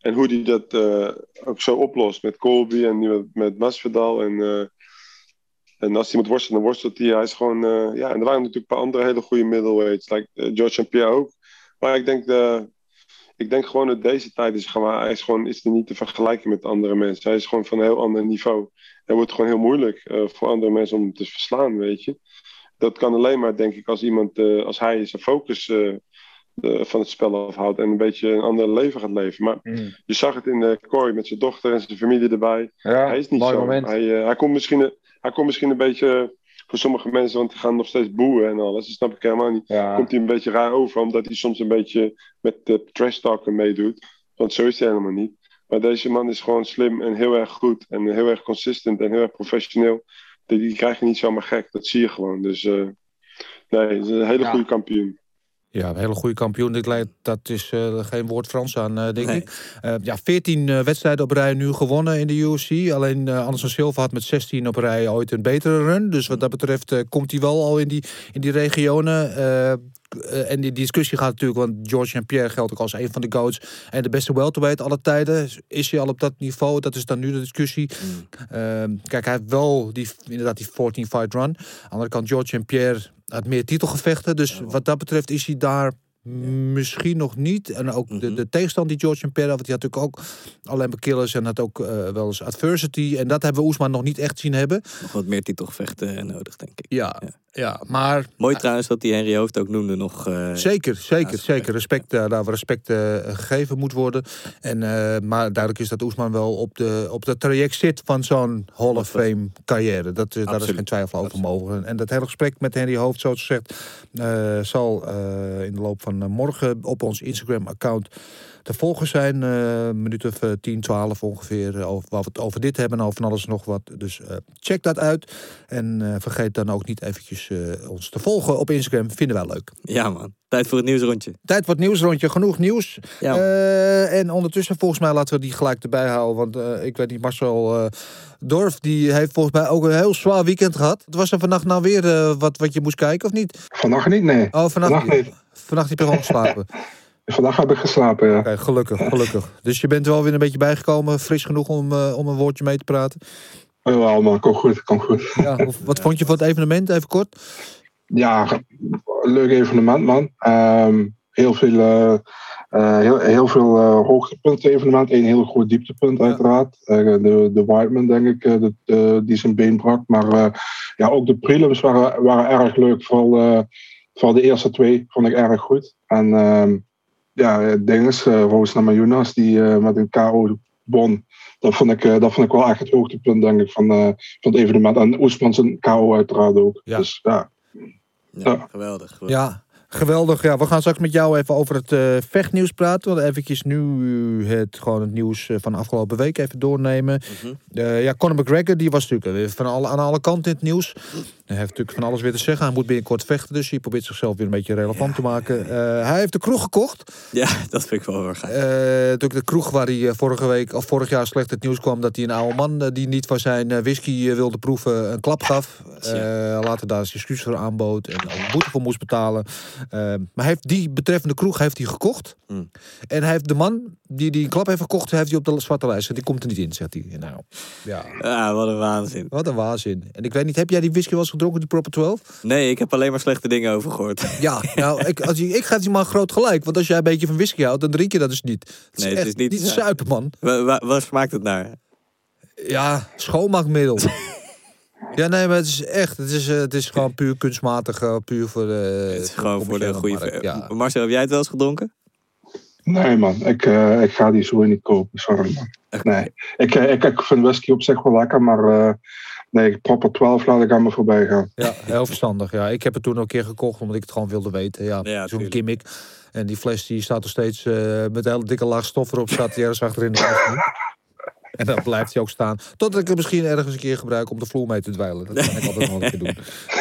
en hoe hij dat eh, ook zo oplost met Colby en nu met, Masvidal. En, en als hij moet worstelen, dan worstelt hij. Hij is gewoon, eh, ja, en er waren natuurlijk een paar andere hele goede middleweights. Like eh, George St. Pierre ook. Maar ik denk, de, ik denk gewoon dat deze tijd is gewoon, hij is gewoon is er niet te vergelijken met andere mensen. Hij is gewoon van een heel ander niveau. Het wordt gewoon heel moeilijk eh, voor andere mensen om hem te verslaan, weet je. Dat kan alleen maar, denk ik, als iemand, eh, als hij zijn focus eh, eh, van het spel afhoudt en een beetje een ander leven gaat leven. Maar je zag het in de kooi met zijn dochter en zijn familie erbij. Ja, hij is niet zo. moment. Hij, eh, hij, komt misschien, hij komt misschien een beetje voor sommige mensen, want die gaan nog steeds boeien en alles. Dat snap ik helemaal niet. Ja. Komt hij een beetje raar over, omdat hij soms een beetje met de trash talken meedoet. Want zo is hij helemaal niet. Maar deze man is gewoon slim en heel erg goed. En heel erg consistent en heel erg professioneel. Die, die krijg je niet zomaar gek. Dat zie je gewoon. Dus eh, nee, is een hele Ja. goede kampioen. Ja, een hele goede kampioen. Dat is eh, geen woord Frans aan, eh, denk Nee. ik. Eh, ja, 14 eh, wedstrijden op rij nu gewonnen in de UFC. Alleen Anderson Silva had met 16 op rij ooit een betere run. Dus wat dat betreft komt hij wel al in die, in die regionen. En die discussie gaat natuurlijk, want George St. Pierre geldt ook als een van de goats. En de beste welterweight alle tijden. Is hij al op dat niveau? Dat is dan nu de discussie. Ehm, kijk, hij heeft wel die, inderdaad die 14-fight run. Aan de andere kant, George St. Pierre had meer titelgevechten. Dus wat dat betreft is hij daar misschien nog niet. En ook de, de tegenstand die George had, want die had natuurlijk ook alleen maar killers en had ook eh, wel eens adversity. En dat hebben we Oesman nog niet echt zien hebben. Nog wat meer titelgevechten nodig, denk ik. Ja, ja. Maar Mooi trouwens dat die Henry Hoofd ook noemde nog. eh, Zeker, zeker, Ja, zeker. Respect, eh, daar waar respect eh, gegeven moet worden. En, eh, maar duidelijk is dat Oesman wel op de, op dat traject zit van zo'n Hall of Fame carrière. Dat, is daar is geen twijfel over mogelijk. En dat hele gesprek met Henry Hoofd, zoals gezegd, eh, zal eh, in de loop van morgen op ons Instagram-account te volgen zijn. eh minuut of eh, 10, 12 ongeveer. eh, over, waar we het over dit hebben en over van alles nog wat. Dus eh, check dat uit. En eh, vergeet dan ook niet eventjes eh, ons te volgen op Instagram. Vinden wij leuk. Ja, man. Tijd voor het nieuwsrondje. Tijd voor het nieuwsrondje. Genoeg nieuws. Ja. Eh, en ondertussen, volgens mij, laten we die gelijk erbij houden. Want eh, ik weet niet, Marcel eh, Dorf, die heeft volgens mij ook een heel zwaar weekend gehad. Het was er vannacht nou weer eh, wat, wat je moest kijken, of niet? Vannacht niet, nee. Oh, vannacht, Vannacht niet. vannacht heb je gewoon geslapen. Vandaag heb ik geslapen, ja. Gelukkig, gelukkig. Dus je bent er wel weer een beetje bijgekomen. Fris genoeg om, eh, om een woordje mee te praten. Jawel, man, kom goed, kom goed. Ja, wat vond je van het evenement, even kort? Ja, leuk evenement, man. Ehm, heel veel, eh, eh, heel, heel veel hoogtepunten evenement. Een heel groot dieptepunt, uiteraard. De, de Whiteman, denk ik, de, die zijn been brak. Maar ja, ook de prelims waren, waren erg leuk. Vooral, vooral de eerste twee vond ik erg goed. En ja, dinges, uh, Roos Namajunas, die eh, met een KO won. Dat vond, ik, eh, dat vond ik wel echt het hoogtepunt, denk ik, van, eh, van het evenement. En Oesman zijn KO uiteraard ook. Ja. Dus ja, Ja, Ja. geweldig. geweldig. Ja, geweldig. Ja, we gaan straks met jou even over het eh, vechtnieuws praten. We eventjes nu het, gewoon het nieuws eh, van de afgelopen week even doornemen. Mhm. Eh, ja, Conor McGregor die was natuurlijk van alle, aan alle kanten in het nieuws. Hij heeft natuurlijk van alles weer te zeggen. Hij moet binnenkort vechten, dus hij probeert zichzelf weer een beetje relevant te maken. Hij heeft de kroeg gekocht. Ja, dat vind ik wel heel erg natuurlijk de kroeg waar hij vorige week of vorig jaar slecht het nieuws kwam dat hij een oude man die niet van zijn whisky wilde proeven een klap gaf. Later daar zijn excuus voor aanbood en een boete voor moest betalen. Eh, maar hij heeft die betreffende kroeg heeft hij gekocht. Hmm. En hij heeft de man die die een klap heeft gekocht, heeft hij op de zwarte lijst. Die komt er niet in, zegt hij. Nou, ja. Ja, wat een waanzin. Wat een waanzin. En ik weet niet, heb jij die whisky wel eens gedronken, die Proper 12? Nee, ik heb alleen maar slechte dingen over gehoord. Ja, nou, ik, als je, ik geef die man groot gelijk. Want als jij een beetje van whisky houdt, dan drink je dat dus niet. Het is, Nee, het is niet- niet zuipen, man. Wa- wa- Waar smaakt het naar? Ja, schoonmaakmiddel. ja, nee, maar het is echt. Het is, eh, het is gewoon puur kunstmatig. eh, puur voor de. Het is gewoon voor de goede... Ja. Marcel, heb jij het wel eens gedronken? Nee, man. Ik, eh, ik ga die zo niet kopen. Sorry, man. Nee. Ik, ik, ik vind whisky op zich wel lekker, maar eh, nee, proper 12 laat ik aan me voorbij gaan. ja, heel verstandig. Ja, ik heb het toen ook een keer gekocht omdat ik het gewoon wilde weten. Ja, Ja, zo'n gimmick. En die fles die staat er steeds eh, met een hele dikke laag stof erop. Staat die ergens achterin de kast. En dan blijft hij ook staan. Totdat ik hem misschien ergens een keer gebruik om de vloer mee te dweilen. Dat kan ik altijd nog een keer doen.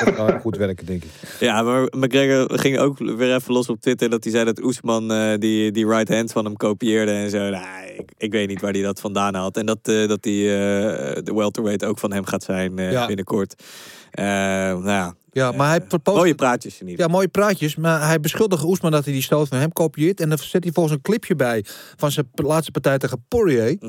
Dat kan goed werken, denk ik. Ja, maar McGregor ging ook weer even los op Twitter dat hij zei dat Oesman eh, die, die right hand van hem kopieerde en zo. Nou, ik, ik weet niet waar hij dat vandaan haalt. En dat, eh, dat die, eh, de welterweight ook van hem gaat zijn Ja. binnenkort. Nou ja, Ja, maar hij post- mooie praatjes in ieder Ja, mooie praatjes. Maar hij beschuldigt Oesman dat hij die stoot van hem kopieert. En dan zet hij volgens een clipje bij van zijn laatste partij tegen Poirier. Ik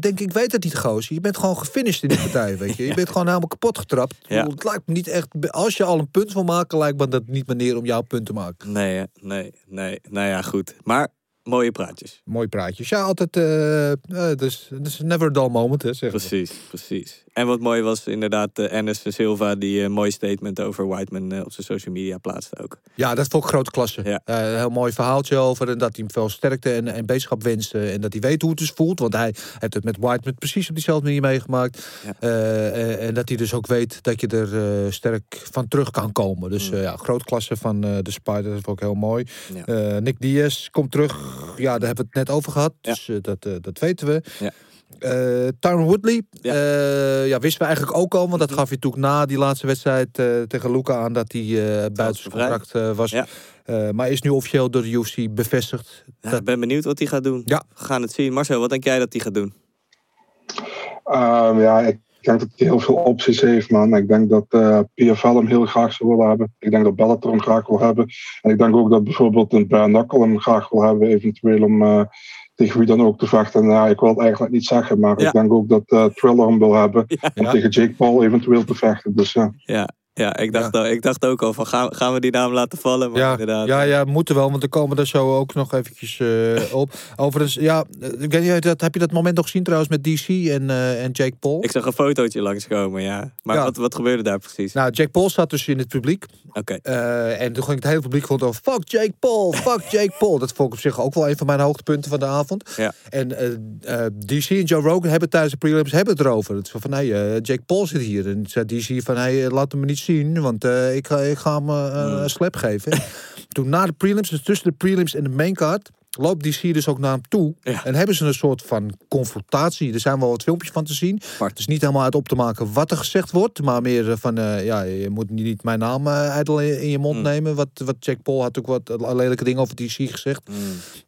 Denk ik, weet het niet, gozer. Je bent gewoon gefinished in die partij, weet je. Je bent gewoon helemaal kapot getrapt. Ja. Het lijkt me niet echt... Als je al een punt wil maken, lijkt me dat niet manier om jouw punt te maken. Nee, nee, nee. Nou ja, goed. Maar mooie praatjes. Mooi praatjes. Ja, altijd... eh eh, dus, dus never a dull moment, hè, zeggen ze. Precies, precies. En wat mooi was inderdaad uh, Anderson Silva die een mooi statement over Whiteman eh, op zijn social media plaatste ook. Ja, dat vond ik grote klasse. Ja. Eh, een heel mooi verhaaltje over. En dat hij hem veel sterkte en, en beterschap wenste. En dat hij weet hoe het dus voelt. Want hij heeft het met Whiteman precies op diezelfde manier meegemaakt. Ja. Eh, eh, en dat hij dus ook weet dat je er eh, sterk van terug kan komen. Dus Mm. eh, ja, grote klasse van eh, de Spider. Dat vond ik heel mooi. Ja. Eh, Nick Diaz komt terug. Ja, daar hebben we het net over gehad. Ja. Dus eh, dat, eh, dat weten we. Ja. Eh Tyron Woodley, Ja. ja. ja, wisten we eigenlijk ook al, want dat Mhm. gaf je natuurlijk na die laatste wedstrijd eh, tegen Luca aan dat hij eh buiten contract eh, was. Ja. Eh, maar is nu officieel door de UFC bevestigd. Ja, Dat- ik ben benieuwd wat hij gaat doen. Ja. We gaan het zien. Marcel, wat denk jij dat hij gaat doen? Ehm, ja, ik denk dat hij heel veel opties heeft, man. Ik denk dat eh PFL hem heel graag zou willen hebben. Ik denk dat Bellator hem graag wil hebben. En ik denk ook dat bijvoorbeeld een Knuckle hem graag wil hebben, eventueel om eh, tegen wie dan ook te vechten. En ja, ik wil het eigenlijk niet zeggen, maar Ja. ik denk ook dat eh Thriller hem wil hebben om Ja. tegen Jake Paul eventueel te vechten. Dus ja. Ja, ja, ik, dacht Al, ik dacht ook al van gaan, gaan we die naam laten vallen? Maar Ja, inderdaad. ja, ja, moeten wel, want er komen er zo ook nog eventjes eh, op. Overigens, ja, eh, ik weet niet, dat, heb je dat moment nog gezien trouwens met DC en, eh, en Jake Paul? Ik zag een fotootje langskomen, ja. Maar Ja. Wat, wat gebeurde daar precies? Nou, Jake Paul zat dus in het publiek. Oké. En toen ging het hele publiek gewoon over... Fuck Jake Paul, fuck Jake Paul. Dat vond ik op zich ook wel een van mijn hoogtepunten van de avond. Ja. En DC en Joe Rogan hebben tijdens de prelims hebben het erover. Het is van, hey, Jake Paul zit hier. En zei DC van, hey, laat hem me niet zien, want eh, ik, ga, ik ga hem eh, een slap geven. toen na de prelims, dus tussen de prelims en de maincard... loopt DC dus ook naar hem toe. Ja. En hebben ze een soort van confrontatie. Er zijn wel wat filmpjes van te zien. Apart. Het is niet helemaal uit op te maken wat er gezegd wordt. Maar meer eh, van, eh, ja, je moet niet mijn naam ijdel in, je mond Mm. nemen. Wat, wat Jack Paul had ook wat lelijke dingen over DC gezegd. Mm.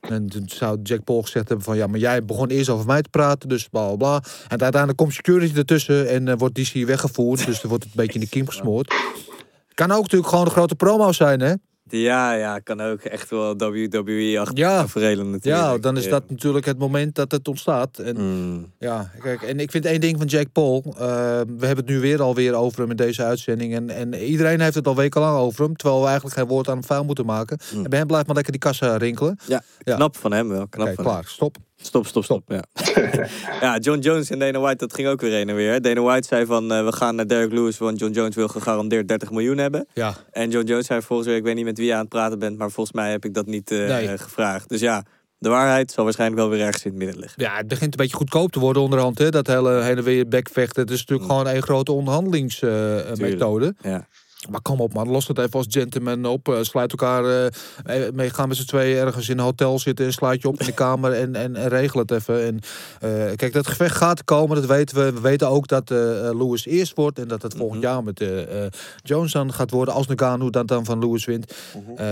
En toen zou Jack Paul gezegd hebben van... ja, maar jij begon eerst over mij te praten, dus bla bla bla. En uiteindelijk komt security ertussen en wordt DC weggevoerd. dus er wordt het een beetje in de kiem gesmoord. Kan ook natuurlijk gewoon een grote promo zijn, hè? Ja, ja, kan ook echt wel WWE-achtig Ja. natuurlijk. Ja, dan is dat natuurlijk het moment dat het ontstaat. En Mm. Ja, kijk, en ik vind één ding van Jack Paul. eh, we hebben het nu weer alweer over hem in deze uitzending. En, en iedereen heeft het al wekenlang over hem. Terwijl we eigenlijk geen woord aan hem vuil moeten maken. Mm. En bij hem blijft maar lekker die kassa rinkelen. Ja, Ja. knap van hem wel. Knap Oké, van klaar, hem. stop. Stop, stop, stop. Ja. ja, John Jones en Dana White, dat ging ook weer heen en weer. Dana White zei van, eh, we gaan naar Derek Lewis, want John Jones wil gegarandeerd 30 miljoen hebben. Ja, En John Jones zei volgens mij, ik weet niet met wie je aan het praten bent, maar volgens mij heb ik dat niet eh, Nee. gevraagd. Dus ja, de waarheid zal waarschijnlijk wel weer ergens in het midden liggen. ja, het begint een beetje goedkoop te worden onderhand. Hè? Dat hele heen en weer bekvechten. Het is natuurlijk gewoon een grote onderhandelingsmethode. Ja. Maar kom op man, los het even als gentleman op. eh, sluit elkaar eh, mee. Gaan met z'n tweeën ergens in een hotel zitten. En sluit je op in de kamer en, en, en regel het even. En, kijk, dat gevecht gaat komen, dat weten we. We weten ook dat Lewis eerst wordt. En dat het volgend jaar met Jones dan gaat worden. Als Nagano dan, dan van Lewis wint. Eh,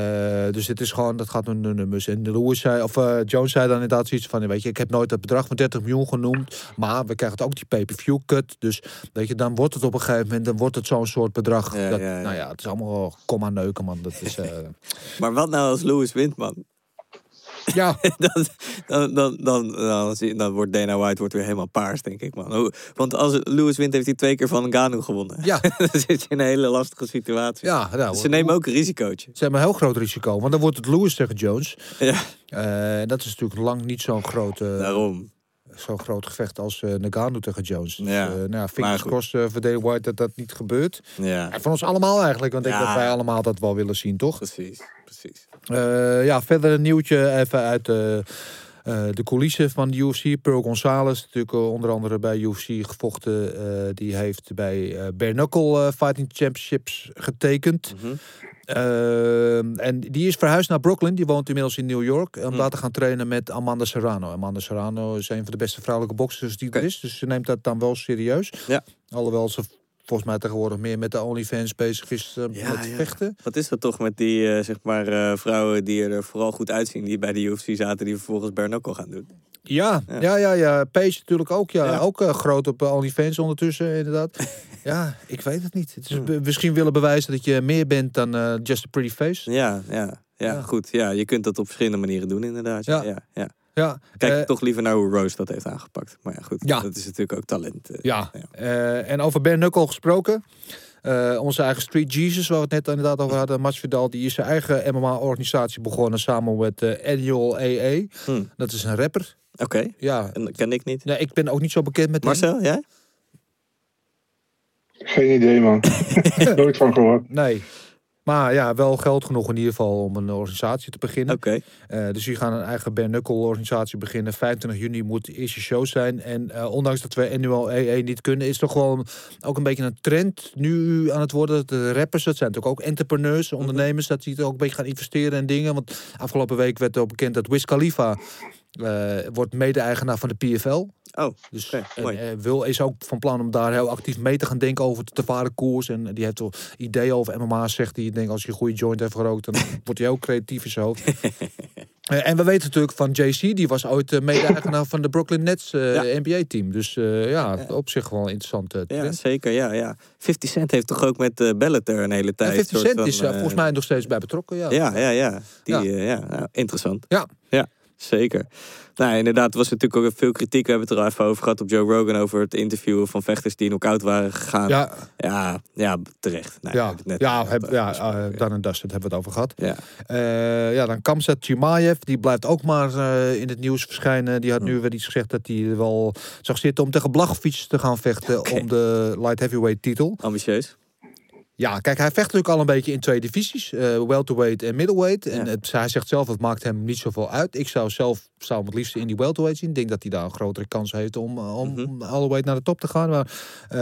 dus dit is gewoon, dat gaat de nummers. En Lewis zei, of Jones zei dan inderdaad zoiets van... Weet je, ik heb nooit dat bedrag van 30 miljoen genoemd. Maar we krijgen ook die pay-per-view cut. Dus weet je, dan wordt het op een gegeven moment... dan wordt het zo'n soort bedrag. Ja, dat, ja. Nou ja, het is allemaal komma neuken, man. Dat is, eh, Maar wat nou als Lewis wint, man? ja, dan, dan, dan, dan, dan, zie- dan wordt Dana White wordt weer helemaal paars, denk ik, man. Want als Lewis wint, heeft hij twee keer van Ngannou gewonnen. ja, dan zit je in een hele lastige situatie. ja. Nou, Ze nemen ook een risicootje. Ze hebben een heel groot risico. Want dan wordt het Lewis tegen Jones. Ja, Eh, dat is natuurlijk lang niet zo'n groot, eh, daarom. Zo'n groot gevecht als eh Nagano tegen Jones. Dus, Ja, eh, nou, ja, fingers crossed eh, voor Dana White dat dat niet gebeurt. Ja, En van ons allemaal eigenlijk. Want ik denk dat wij allemaal dat wel willen zien, toch? precies. precies. Ja, verder een nieuwtje even uit eh, eh, de coulissen van de UFC. Pearl Gonzalez, natuurlijk eh, onder andere bij UFC gevochten. eh, die heeft bij Bare Knuckle eh, Fighting Championships getekend. Mhm. En die is verhuisd naar Brooklyn. Die woont inmiddels in New York. Om Hm. daar te gaan trainen met Amanda Serrano. Amanda Serrano is een van de beste vrouwelijke boxers die er is. Dus ze neemt dat dan wel serieus. Ja. Alhoewel ze volgens mij tegenwoordig meer met de OnlyFans bezig is eh, Ja, met ja. vechten. Wat is dat toch met die eh, zeg maar, eh, vrouwen die er vooral goed uitzien, die bij de UFC zaten, die vervolgens knuckle gaan doen? Ja, Ja. ja, ja, ja. Paige natuurlijk ook. Ja, ook groot op OnlyFans ondertussen, inderdaad. ja, ik weet het niet. Het is Hm. misschien willen bewijzen dat je meer bent dan just a pretty face. Ja, ja, ja, Ja. goed. Ja, je kunt dat op verschillende manieren doen, inderdaad. Ja. Ja. Ja, Kijk eh, toch liever naar hoe Rose dat heeft aangepakt. Maar ja, goed. Ja. Dat is natuurlijk ook talent. eh. Ja, eh, en over Ben Knuckle gesproken. Eh, onze eigen Street Jesus, waar we het net inderdaad over hadden, Masvidal, die is zijn eigen MMA-organisatie begonnen samen met eh Annual AA. Hm. Dat is een rapper. Oké, Ja, en dat ken ik niet. nee, ik ben ook niet zo bekend met hem. Marcel, jij? Geen idee, man. Nooit van gehoord. Nee. Maar ja, wel geld genoeg in ieder geval om een organisatie te beginnen. Oké. Eh, dus die gaan een eigen bare organisatie beginnen. 25 juni moet de eerste show zijn. En eh, ondanks dat we annual EE niet kunnen, is toch gewoon ook een beetje een trend nu aan het worden. Dat De rappers, dat zijn natuurlijk ook entrepreneurs, Mhm. ondernemers, dat die er ook een beetje gaan investeren in dingen. Want afgelopen week werd ook bekend dat Wiz Khalifa eh, wordt mede-eigenaar van de PFL. Oh, Dus en, mooi. eh, Wil is ook van plan om daar heel actief mee te gaan denken over de te varen koers. En die heeft wel ideeën over MMA, zegt hij. Ik denk als je een goede joint heeft gerookt, dan wordt hij ook creatief in zijn hoofd. Eh, en we weten natuurlijk van JC, die was ooit eh, mede-eigenaar van de Brooklyn Nets eh, Ja. NBA-team. Dus eh, ja, op zich wel een interessante ja, zeker. Ja, ja. 50 Cent heeft toch ook met eh Bellator een hele En tijd. 50 soort Cent van, is eh, eh, volgens mij nog steeds bij betrokken. Ja, Ja, ja, ja. Die, Ja. ja. ja nou, interessant. Ja. Ja, zeker. Nou, inderdaad, er was natuurlijk ook veel kritiek. We hebben het er al even over gehad op Joe Rogan over het interviewen van vechters die knock-out waren gegaan. ja, ja, ja, terecht. Nou, we ja, net ja, heb, eh, ja eh, Dan en Dustin hebben we het over gehad. ja. Eh, ja, dan Kamzat Chimaev, die blijft ook maar eh, in het nieuws verschijnen. Die had nu weer iets gezegd dat hij wel zag zitten om tegen Blachowicz te gaan vechten om de light heavyweight titel. Ambitieus. Ja, kijk, hij vecht natuurlijk al een beetje in twee divisies, eh, welterweight en middleweight. En Ja. het, hij zegt zelf, het maakt hem niet zoveel uit. Ik zou zelf zou hem het liefst in die welterweight zien. Ik denk dat hij daar een grotere kans heeft om, eh, om the way naar de top te gaan. Maar, eh,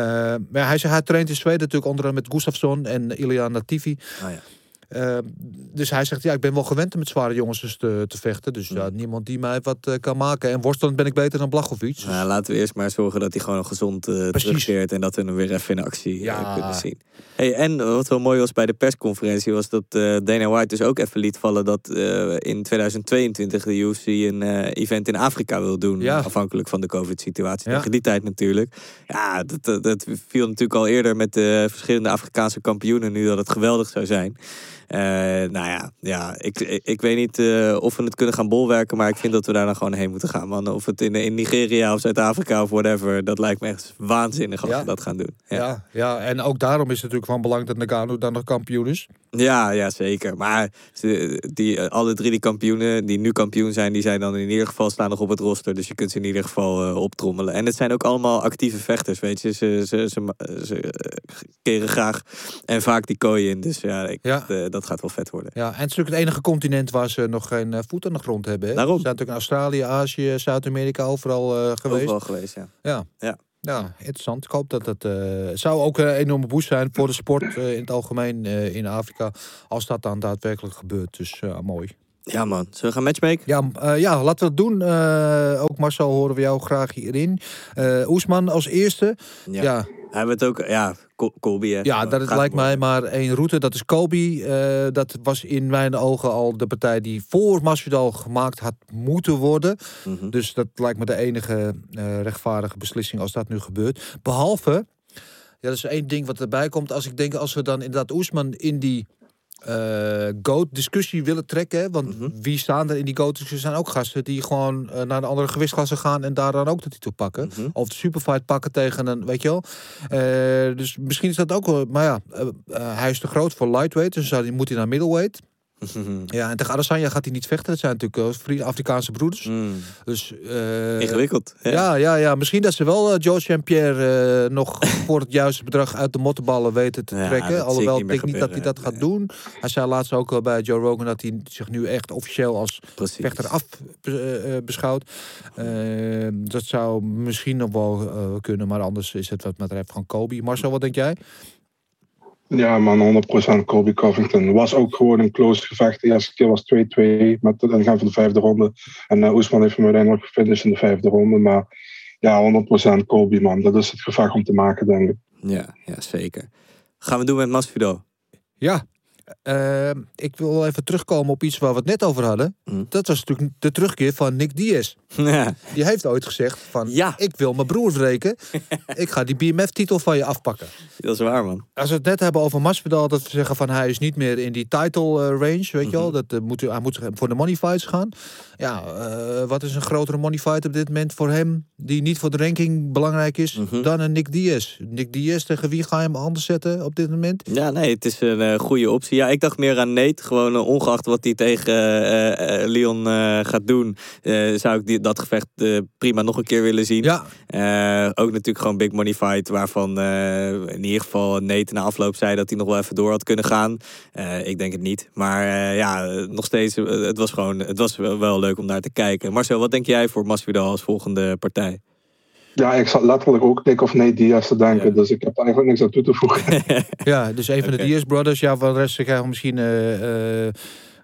maar hij, zegt, hij traint in Zweden natuurlijk onder andere met Gustafsson en Ilya Nativi. Oh, ja. Uh, dus hij zegt, ja, ik ben wel gewend om met zware jongens dus te, te vechten. Dus ja, niemand die mij wat eh, kan maken. En worstelend ben ik beter dan Blachowicz. Nou, laten we eerst maar zorgen dat hij gewoon gezond Precies. terugkeert en dat we hem weer even in actie eh, Ja. kunnen zien. Hey, en wat wel mooi was bij de persconferentie was dat Dana White dus ook even liet vallen dat in 2022 de UFC een event in Afrika wil doen. Ja. Afhankelijk van de COVID-situatie. Tegen die tijd natuurlijk. Ja, dat, dat, dat viel natuurlijk al eerder met de verschillende Afrikaanse kampioenen nu dat het geweldig zou zijn. Eh, nou ja, ja ik, ik, ik weet niet eh, of we het kunnen gaan bolwerken, maar ik vind dat we daar dan gewoon heen moeten gaan. Man. Of het in, in Nigeria of Zuid-Afrika of whatever, dat lijkt me echt waanzinnig als Ja. we dat gaan doen. Ja. ja. Ja, en ook daarom is het natuurlijk van belang dat Nagano dan nog kampioen is. Ja, ja, zeker. Maar die, eh, alle drie die kampioenen die nu kampioen zijn, die zijn dan in ieder geval staan nog op het roster. Dus je kunt ze in ieder geval eh, optrommelen. En het zijn ook allemaal actieve vechters, weet je. Ze, ze, ze, ze, keren graag en vaak die kooi in. Dus ja, ik, Ja. dat gaat wel vet worden. Ja, en het is natuurlijk het enige continent waar ze nog geen eh, voet aan de grond hebben. Hè? Daarom. Ze zijn natuurlijk in Australië, Azië, Zuid-Amerika, overal eh, geweest. Overal geweest, ja. Ja. Ja. Ja, interessant. Ik hoop dat het eh, zou ook een enorme boost zijn voor de sport in het algemeen in Afrika. Als dat dan daadwerkelijk gebeurt. Dus mooi. Ja man, zullen we gaan matchmaken? Ja, eh, ja, laten we het doen. Eh, ook Marcel horen we jou graag hierin. Eh Oesman als eerste. Ja, ja, Hij werd ook, ja, Colby hè. dat lijkt mij maar één route. Dat is Kobe. Dat was in mijn ogen al de partij die voor Masvidal gemaakt had moeten worden. Mhm. Dus dat lijkt me de enige rechtvaardige beslissing als dat nu gebeurt. Behalve, ja, dat is één ding wat erbij komt. Als ik denk, als we dan inderdaad Oesman in die eh GOAT-discussie willen trekken. Want Mhm. wie staan er in die GOAT-discussie? zijn ook gasten die gewoon eh, naar de andere gewichtsklasse gaan en daar dan ook de titel pakken. Mhm. Of de superfight pakken tegen een, weet je wel. Eh, dus misschien is dat ook wel, maar ja, hij is te groot voor lightweight. Dus zou, die- moet hij naar middleweight. Ja, en tegen Adesanya gaat hij niet vechten. Dat zijn natuurlijk eh, vrienden Afrikaanse broeders. Mm. Dus, eh, Ingewikkeld. hè? ja, ja, ja. Misschien dat ze wel eh, St. Pierre eh, nog voor het juiste bedrag uit de mottenballen weten te Ja, trekken. Alhoewel ik denk niet dat hij dat gaat doen. Hij zei laatst ook bij Joe Rogan dat hij zich nu echt officieel als Precies. vechter af beschouwt. Eh, dat zou misschien nog wel kunnen, maar anders is het wat mij betreft gewoon Kobe. Marcel, wat denk jij? Ja, man, 100% Colby Covington. Was ook gewoon een close gevecht. De eerste keer was 2-2 met de ingang van de vijfde ronde. En uh, Oesman heeft hem uiteindelijk gefinished in de vijfde ronde. Maar ja, 100% Colby, man. Dat is het gevecht om te maken, denk ik. Ja, ja zeker. Gaan we doen met Masvidal? Ja, uh, ik wil even terugkomen op iets waar we het net over hadden. Mm. Dat was natuurlijk de terugkeer van Nick Diaz. Ja. Die heeft ooit gezegd van, Ja. ik wil mijn broer wreken. ik ga die BMF-titel van je afpakken. Dat is waar, man. Als we het net hebben over Masvidal, dat we zeggen van hij is niet meer in die title eh, range, weet je Mhm. wel. Dat, eh, moet, hij moet voor de money fights gaan. Ja, eh, wat is een grotere money fight op dit moment voor hem, die niet voor de ranking belangrijk is, Mhm. dan een Nick Diaz. Nick Diaz, tegen wie ga je hem anders zetten op dit moment? Ja, nee, het is een goede optie. Ja, ik dacht meer aan Nate. Gewoon eh, ongeacht wat hij tegen eh, Leon gaat doen, zou ik die, dat gevecht prima nog een keer willen zien. Ja, ook natuurlijk gewoon big money fight, waarvan in ieder geval Nate na afloop zei dat hij nog wel even door had kunnen gaan. Ik denk het niet. Maar ja, nog steeds, het was gewoon, het was wel, wel leuk om naar te kijken. Marcel, wat denk jij voor Masvidal als volgende partij? Ja, ik zat letterlijk ook dik of nee Diaz te denken. Ja. Dus ik heb eigenlijk niks aan toe te voegen. ja dus een van de Diaz brothers. Ja, van de rest krijgen we misschien eh, eh,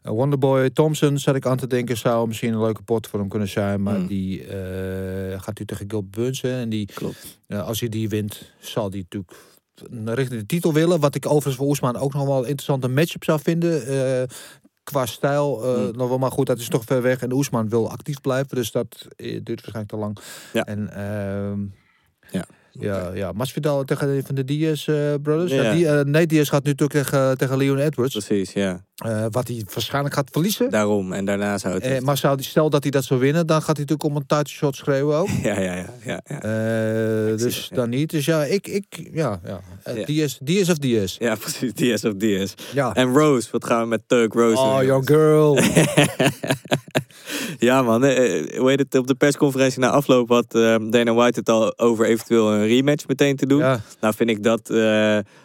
Wonderboy Thompson, zat ik aan te denken, zou misschien een leuke pot voor hem kunnen zijn. Maar Hmm. die eh, gaat nu tegen Gil Burns. hè, En die, Klopt. eh, als hij die wint, zal die natuurlijk richting de titel willen. Wat ik overigens voor Oesman ook nog wel een interessante matchup zou vinden. eh, qua stijl, eh, Hmm. nog wel maar goed, dat is toch ver weg. En Oesman wil actief blijven, dus dat eh, duurt waarschijnlijk te lang. Ja. En ehm, Ja. ja, ja, Masvidal tegen een van de Diaz eh, brothers. Ja. Ja. die, nee, Diaz gaat nu natuurlijk tegen, tegen Leon Edwards. Precies, ja. Eh, wat hij waarschijnlijk gaat verliezen. Daarom. En daarna zou het... Eh, maar zou die, stel dat hij dat zou winnen, dan gaat hij natuurlijk om een title shot schreeuwen ook. ja, ja, ja. ja, ja. Eh, dus het, ja. dan niet. Dus ja, ik, ik ja, ja. Diaz, Diaz of Diaz. Ja, precies. DS of DS. Ja. En Rose, wat gaan we met Turk Rose Oh, doen, your girl. ja, man. Hoe heet het? Op de persconferentie na afloop had eh, Dana White het al over eventueel een rematch meteen te doen. Nou, vind ik dat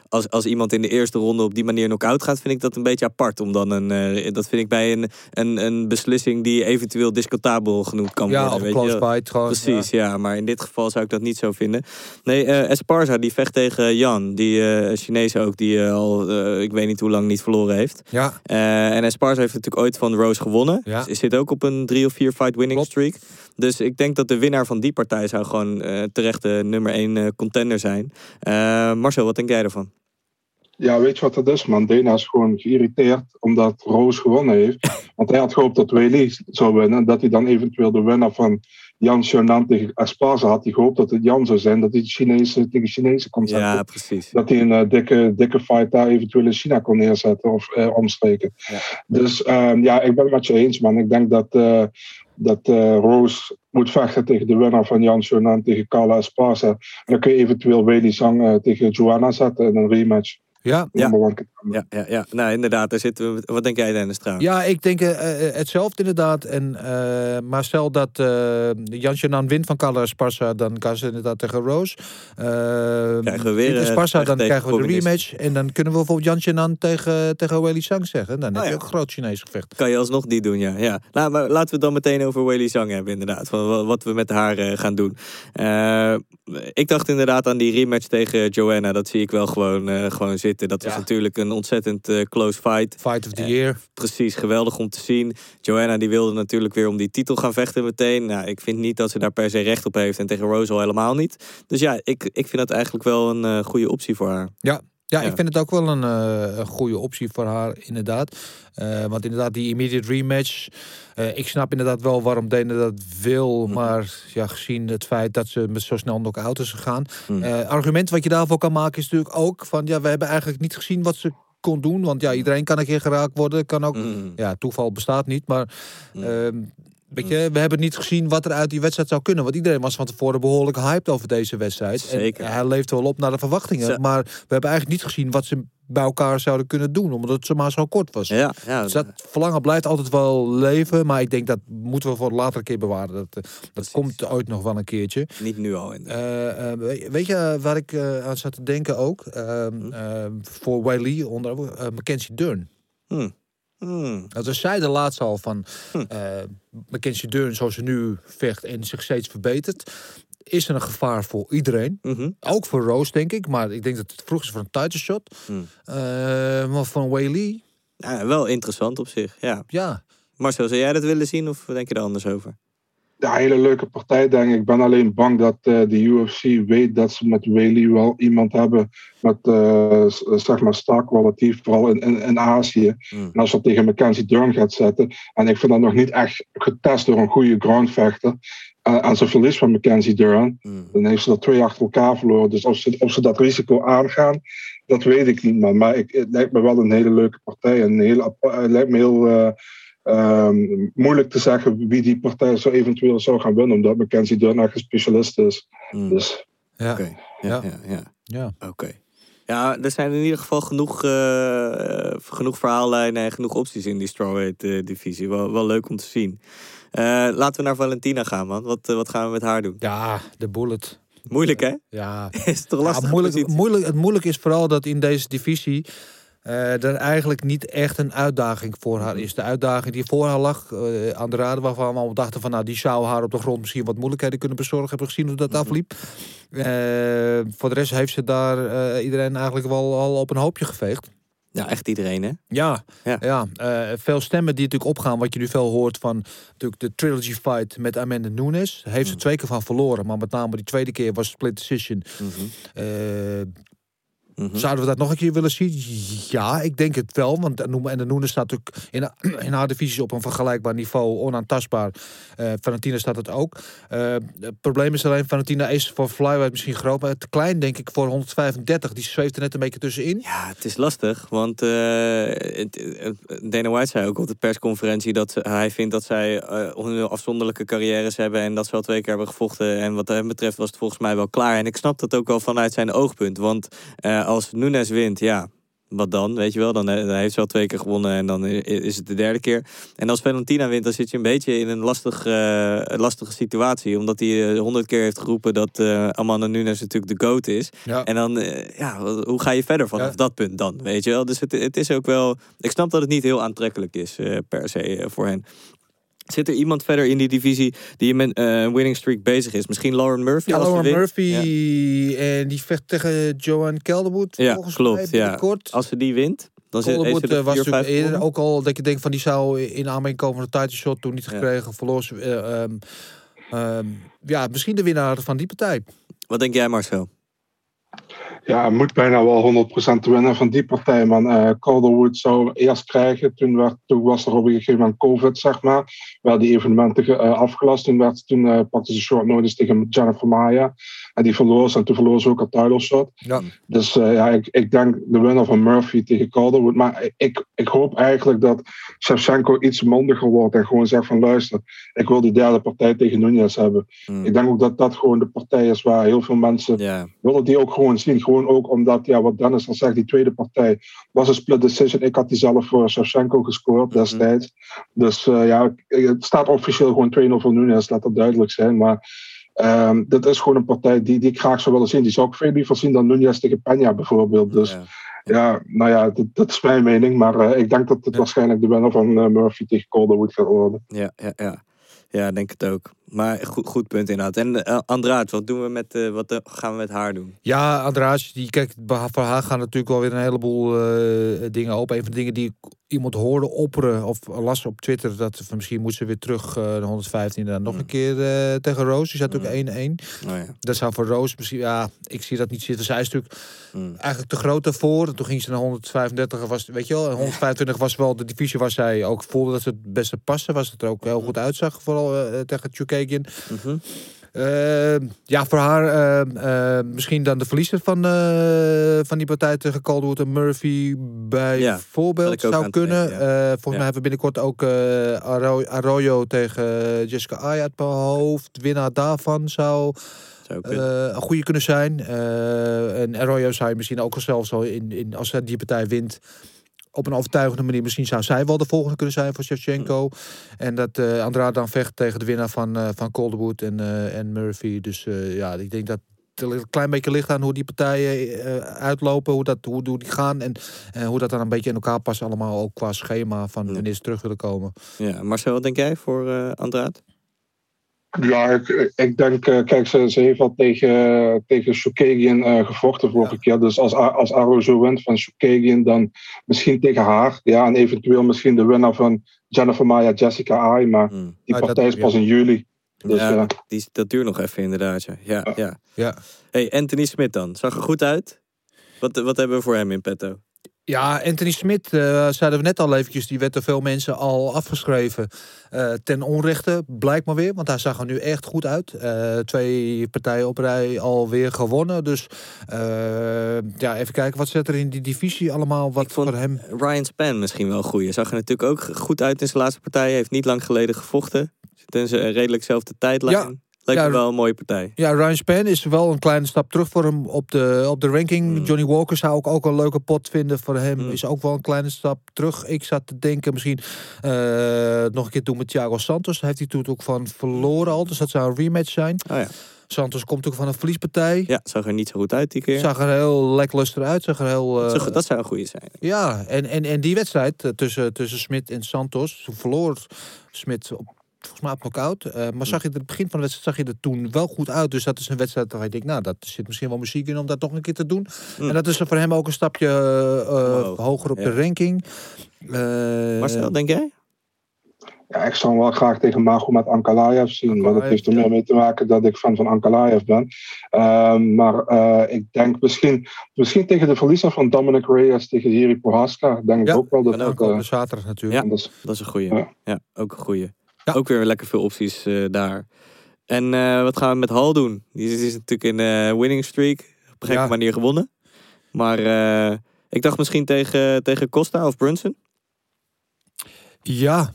als, als iemand in de eerste ronde op die manier knock-out gaat, vind ik dat een beetje apart. Om dan een, eh, dat vind ik bij een, een, een beslissing die eventueel discutabel genoemd kan ja, worden. of weet close je? fight. Gewoon, Precies, ja. Maar in dit geval zou ik dat niet zo vinden. Nee, eh Esparza die vecht tegen Jan. Die eh Chinese ook, die al, ik weet niet hoe lang niet verloren heeft. Ja, en Esparza heeft natuurlijk ooit van Rose gewonnen. Ja. Ze zit ook op een drie of vier fight winning Klopt. streak. Dus ik denk dat de winnaar van die partij zou gewoon terecht de nummer één contender zijn. Marcel, wat denk jij ervan? Ja, weet je wat dat is, man? Dana is gewoon geïrriteerd omdat Roos gewonnen heeft. Want hij had gehoopt dat Weili zou winnen. Dat hij dan eventueel de winnaar van Jan Xiaonan tegen Esparza had. Hij gehoopt dat het Jan zou zijn. Dat hij de Chinese tegen Chinese kon zetten. Ja, precies. Dat hij een eh, dikke, dikke fight daar eventueel in China kon neerzetten of eh, omstreken. Ja. Dus ehm, ja, ik ben het met je eens, man. Ik denk dat, eh dat Rose moet vechten tegen de winnaar van Jan Xiaonan tegen Carla Esparza. En dan kun je eventueel Weili Zhang tegen Joanna zetten in een rematch. Ja. Ja. Ja, ja, ja. Nou, inderdaad, daar zitten we. Wat denk jij, Dennis, trouwens? Ja, ik denk eh, eh, hetzelfde inderdaad. En, eh, maar stel dat eh Jan Janan wint van Carla Sparsa, dan kan ze inderdaad tegen Rose. Eh Krijgen we weer, Sparsa, dan krijgen we de rematch. En dan kunnen we bijvoorbeeld Jan Janan tegen, tegen Weili Zhang zeggen. Dan heb Oh, je ja. ook een groot Chinees gevecht. Kan je alsnog die doen, ja. ja. Nou, maar laten we het dan meteen over Weili Zhang hebben, inderdaad. Van wat we met haar gaan doen. Eh, ik dacht inderdaad aan die rematch tegen Joanna. Dat zie ik wel gewoon, eh, gewoon zitten. Dat was Ja. natuurlijk een ontzettend eh, close fight. Fight of the Eh, year. Precies, geweldig om te zien. Joanna die wilde natuurlijk weer om die titel gaan vechten meteen. Nou, ik vind niet dat ze daar per se recht op heeft. En tegen Rose al helemaal niet. Dus ja, ik, ik vind dat eigenlijk wel een eh, goede optie voor haar. Ja. Ja, Ja. ik vind het ook wel een, eh, een goede optie voor haar, inderdaad. Eh, want inderdaad, die immediate rematch. eh, ik snap inderdaad wel waarom Dana dat wil. Mhm. Maar ja, gezien het feit dat ze met zo snel knock-out is gegaan. Mhm. argument wat je daarvoor kan maken is natuurlijk ook van... ja, we hebben eigenlijk niet gezien wat ze kon doen. Want ja, iedereen kan een keer geraakt worden. Kan ook, Mm. ja, toeval bestaat niet. Maar ehm, weet je, we hebben niet gezien wat er uit die wedstrijd zou kunnen. Want iedereen was van tevoren behoorlijk hyped over deze wedstrijd. Zeker. En hij leeft wel op naar de verwachtingen. Maar we hebben eigenlijk niet gezien wat ze bij elkaar zouden kunnen doen. Omdat het zomaar zo kort was. Ja, ja. Dus dat verlangen blijft altijd wel leven. Maar ik denk dat moeten we voor een latere keer bewaren. Dat, eh, dat Precies. komt ooit nog wel een keertje. Niet nu al. inderdaad. Eh, eh, weet- je waar ik eh, aan zat te denken ook? Ehm, ehm, voor Wiley onder eh, Mackenzie Dern. Hmm. Hmm. Dat we zeiden laatst al van Hm. eh, Mackenzie Dern zoals ze nu vecht en zich steeds verbetert. is er een gevaar voor iedereen. Mhm. Ook voor Rose, denk ik. Maar ik denk dat het vroeg is voor een title shot. Hmm. Eh, maar van Whaley, Ja, wel interessant op zich, ja. ja. Marcel, zou jij dat willen zien of denk je er anders over? Ja, hele leuke partij, denk ik. Ik ben alleen bang dat eh, de UFC weet dat ze met Whaley wel iemand hebben met, s- zeg maar, star kwaliteit, vooral in, in, in Azië. Mm. En als dat tegen Mackenzie Dern gaat zetten, en ik vind dat nog niet echt getest door een goede groundvechter, eh, en ze verliest van Mackenzie Dern, Mm. dan heeft ze dat twee achter elkaar verloren. Dus of ze, of ze dat risico aangaan, dat weet ik niet. Man. Maar ik, het lijkt me wel een hele leuke partij. Een heel, het lijkt me heel eh, ehm, moeilijk te zeggen wie die partij zo eventueel zou gaan winnen. Omdat Mackenzie Dern echt een specialist is. Mm. Dus Ja. Oké, ja, Ja. ja, ja. ja. Oké. Ja, er zijn in ieder geval genoeg, eh, genoeg verhaallijnen en genoeg opties in die strawweight eh, divisie. Wel, wel leuk om te zien. Eh, laten we naar Valentina gaan, man. Wat, wat gaan we met haar doen? ja, de bullet. Moeilijk, hè? Ja, Is toch lastig? Ja, moeilijk, moeilijk, het moeilijk is vooral dat in deze divisie er eigenlijk niet echt een uitdaging voor haar is. De uitdaging die voor haar lag, eh aan de raden waarvan we allemaal dachten van nou die zou haar op de grond misschien wat moeilijkheden kunnen bezorgen. Hebben we gezien hoe dat afliep. Eh, voor de rest heeft ze daar eh, iedereen eigenlijk wel al op een hoopje geveegd. Ja, echt iedereen, hè? Ja, Ja. ja. eh, veel stemmen die natuurlijk opgaan, wat je nu veel hoort van natuurlijk de trilogy fight met Amanda Nunes. Heeft ze twee keer van verloren, maar met name die tweede keer was split decision. Mhm. Mhm. Zouden we dat nog een keer willen zien? Ja, ik denk het wel. Want en de Noenen staat natuurlijk in, in haar divisie op een vergelijkbaar niveau, onaantastbaar. Eh Valentina staat het ook. Eh, het probleem is alleen, Valentina is voor flyweight misschien groot, maar te klein denk ik voor 135. Die zweeft er net een beetje tussenin. Ja, het is lastig, want het- Dana White zei ook op de persconferentie dat hij vindt dat zij hun afzonderlijke carrières hebben en dat ze al twee keer hebben gevochten. En wat hem betreft was het volgens mij wel klaar. En ik snap dat ook wel vanuit zijn oogpunt, want als Nunes wint, ja, wat dan? Weet je wel, dan, eh, dan heeft ze al twee keer gewonnen en dan is het de derde keer. En als Valentina wint, dan zit je een beetje in een lastig, eh, lastige situatie. Omdat hij eh, honderd keer heeft geroepen dat eh Amanda Nunes natuurlijk de GOAT is. Ja. En dan, ja, hoe ga je verder vanaf Ja. dat punt dan? Weet je wel? Dus het, het is ook wel. Ik snap dat het niet heel aantrekkelijk is per se voor hen. Zit er iemand verder in die divisie die met eh, een winning streak bezig is? Misschien Lauren Murphy? Ja, Lauren? Murphy Ja. en die vecht tegen Joanne Kelderwood. Ja, volgens klopt, Mij, ja. Als ze die wint, dan zit, Calderwood eh, was natuurlijk eerder ook al dat je denkt van die zou in aanmerking komen voor de title shot toen niet gekregen, verloor ze. eh, ehm, ehm, ja, misschien de winnaar van die partij. Wat denk jij, Marcel? Ja, het moet bijna wel 100% winnen van die partij. Man. Eh Calderwood zou eerst krijgen. Toen, werd, toen was er op een gegeven moment COVID, zeg maar. Werden die evenementen eh, afgelast. Toen, werd, toen eh, pakte ze short notice tegen Jennifer Maya. En die verloor ze. En toen verloor ze ook een title shot. Ja. Dus eh, ja, ik, ik denk de winnaar van Murphy tegen Calderwood. Maar ik, ik hoop eigenlijk dat Shevchenko iets mondiger wordt. En gewoon zegt van luister, ik wil die derde partij tegen Nunez hebben. Hmm. Ik denk ook dat dat gewoon de partij is waar heel veel mensen willen die ook gewoon zien. Gewoon ook omdat, ja, wat Dennis al zegt, die tweede partij was een split decision. Ik had die zelf voor Shevchenko gescoord Mhm. destijds. Dus eh, ja, het staat officieel gewoon 2-0 voor Nunes, laat dat duidelijk zijn. Maar ehm dit is gewoon een partij die, die ik graag zou willen zien. Die zou ik veel liever zien dan Nunes tegen Peña bijvoorbeeld. Dus ja. ja, nou ja, dat, dat is mijn mening. Maar eh, ik denk dat het Ja. waarschijnlijk de winnaar van eh, Murphy tegen Calderwood gaat worden. Ja, ja, ja. Ja, denk het ook. Maar goed, goed punt inderdaad. En uh, Andraat, wat doen we met, uh, wat uh, gaan we met haar doen? Ja, Andrade, die kijk, voor haar gaan natuurlijk wel weer een heleboel dingen open. Een van de dingen die iemand hoorde opperen of las op Twitter, dat misschien moet ze weer terug de 115 en dan nog Mm. een keer tegen Roos. Die zat Mm. ook 1-1. Oh, ja. Dat zou voor Roos misschien, ja, ik zie dat niet zitten. Zij is natuurlijk Mm. eigenlijk te groot daarvoor. Toen ging ze naar 135, was, weet je wel, en 125 was wel de divisie waar zij ook voelde dat ze het beste paste. Was het er ook heel goed uitzag, vooral tegen Mm -hmm. Uh, ja, voor haar uh, uh, misschien dan de verliezer van, uh, van die partij tegen Calderwood en Murphy bijvoorbeeld ja, zou kunnen. Denken, ja. volgens ja. mij hebben we binnenkort ook Arroyo tegen Jessica Aya uit mijn hoofd. Winnaar daarvan zou... een goede kunnen zijn. en Arroyo zou je misschien ook al zelf zo in, in als die partij wint op een overtuigende manier. Misschien zou zij wel de volgende kunnen zijn voor Shevchenko. Mm. En dat uh, Andrade dan vecht tegen de winnaar van, uh, van Calderwood en, uh, en Murphy. Dus ja, ik denk dat het een klein beetje ligt aan hoe die partijen uitlopen, hoe, dat, hoe, hoe die gaan en hoe dat dan een beetje in elkaar past allemaal ook qua schema van wanneer ze terug willen komen. Ja, Marcel, wat denk jij voor Andrade? Ja, ik, ik denk, eh, kijk, ze, ze heeft al tegen, tegen Shukagian eh, gevochten vorige keer. Dus als, als Aro zo wint van Shukagian, dan misschien tegen haar. Ja, en eventueel misschien de winnaar van Jennifer Maya, Jessica Ai. Maar die Ah, dat- partij is pas ja. in juli. Dus ja, ja. die, dat duurt nog even inderdaad. Ja. Ja, ja. Ja. Hey, Anthony Smit dan. Zag er goed uit? Wat, wat hebben we voor hem in petto? Ja, Anthony Smit, eh, zeiden we net al eventjes, die werd door veel mensen al afgeschreven. eh, ten onrechte, blijkt maar weer, want hij zag er nu echt goed uit. Eh, twee partijen op rij alweer gewonnen. Dus ja, even kijken, wat zit er in die divisie allemaal? Wat voor hem? Ryan Span misschien wel goed. Zag er natuurlijk ook goed uit in zijn laatste partij. Heeft niet lang geleden gevochten. Zit in zijn redelijk zelfde tijdlijn. Ja. Lijkt Ja, me wel een mooie partij. Ja, Ryan Span is wel een kleine stap terug voor hem op de, op de ranking. Johnny Walker zou ik ook een leuke pot vinden voor hem. Is ook wel een kleine stap terug. Ik zat te denken misschien eh, nog een keer doen met Thiago Santos. Daar heeft hij toen ook van verloren al. Dus dat zou een rematch zijn. Oh ja. Santos komt ook van een verliespartij. Ja, zag er niet zo goed uit die keer. Zag er heel lekluster uit. Zag er heel... eh, dat zou een goede zijn. ja, en, en, en die wedstrijd eh, tussen, tussen Smit en Santos, verloor Smit op, volgens mij op knockout. Eh, maar zag je het begin van de wedstrijd zag je er toen wel goed uit. Dus dat is een wedstrijd waar je denkt, nou, dat zit misschien wel muziek in om dat nog een keer te doen. En dat is voor hem ook een stapje eh, hoger op ja. de ranking. Eh, Marcel, denk jij? Ja, ik zou hem wel graag tegen Magomed Ankalaev zien. Maar dat heeft er meer mee te maken dat ik fan van Ankalaev ben. Ehm, maar eh, ik denk misschien, misschien tegen de verliezer van Dominic Reyes tegen Jiri Prohaska. Denk ik ook wel dat en dat... eh, de zaterdag natuurlijk. Ja, dat is- dat is een goeie. Ja. Ja, ook een goeie. Ook weer lekker veel opties eh, daar. En eh, wat gaan we met Hal doen? Die is, die is natuurlijk in de winning streak. Op een gekke Ja. manier gewonnen. Maar eh, ik dacht misschien tegen, tegen Costa of Brunson. Ja,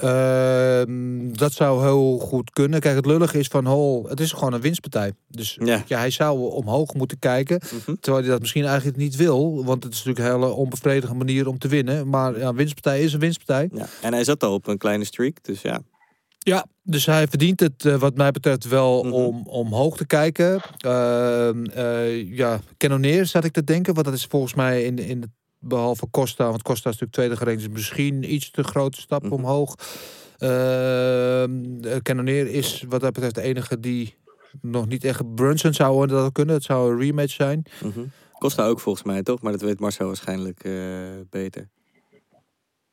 ehm, dat zou heel goed kunnen. Kijk, het lullige is van Hol, het is gewoon een winstpartij. Dus Ja. ja. hij zou omhoog moeten kijken. Mhm. Terwijl hij dat misschien eigenlijk niet wil. Want het is natuurlijk een hele onbevredigende manier om te winnen. Maar ja, een winstpartij is een winstpartij. Ja. En hij zat al op een kleine streak. Dus ja. Ja, dus hij verdient het eh, wat mij betreft wel Mhm. om omhoog te kijken. Eh, ja, Cannonier zat ik te denken. Want dat is volgens mij in, in het, behalve Costa. Want Costa is natuurlijk tweede gerankt. Dus misschien iets te grote stap Mhm. omhoog. Ehm eh, Cannonier is wat dat betreft de enige die nog niet echt... Brunson zou dat kunnen. Het zou een rematch zijn. Mhm. Costa ook volgens mij toch? Maar dat weet Marcel waarschijnlijk eh, beter.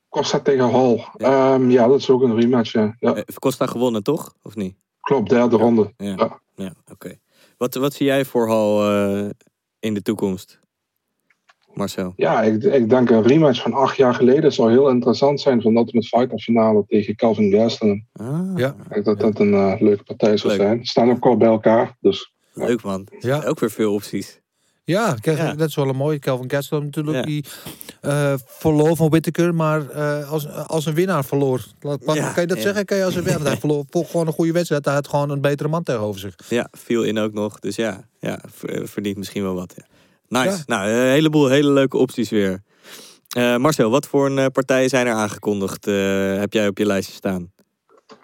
Costa tegen Hall. Ehm, ja, dat is ook een rematch. Ja. Ja, Heeft Costa gewonnen toch? Of niet? klopt, derde ronde. Ja, Ja. ja oké. Wat, wat zie jij voor Hal eh, in de toekomst? Marcel. Ja, ik, ik denk een rematch van acht jaar geleden zou heel interessant zijn van Ultimate Fighter finale tegen Calvin Gastelum. Ah, Ja. Ik denk dat dat een eh, leuke partij zou Leuk. zijn. Ze staan ook kort bij elkaar, dus Leuk man. Ja. Ook weer veel opties. Ja, dat is wel een mooie. Calvin Gastelum natuurlijk, Ja. die eh verloor van Whittaker, maar eh, als, als een winnaar verloor. Laat- mag- Ja, kan je dat ja. zeggen? Kan je als een winnaar? Hij verloor voor gewoon een goede wedstrijd. Hij had gewoon een betere man tegenover zich. Ja, viel in ook nog. Dus ja, ja ver- verdient misschien wel wat. Nice. Ja. Nou, een heleboel hele leuke opties weer. Eh, Marcel, wat voor een eh, partijen zijn er aangekondigd? eh, heb jij op je lijstje staan?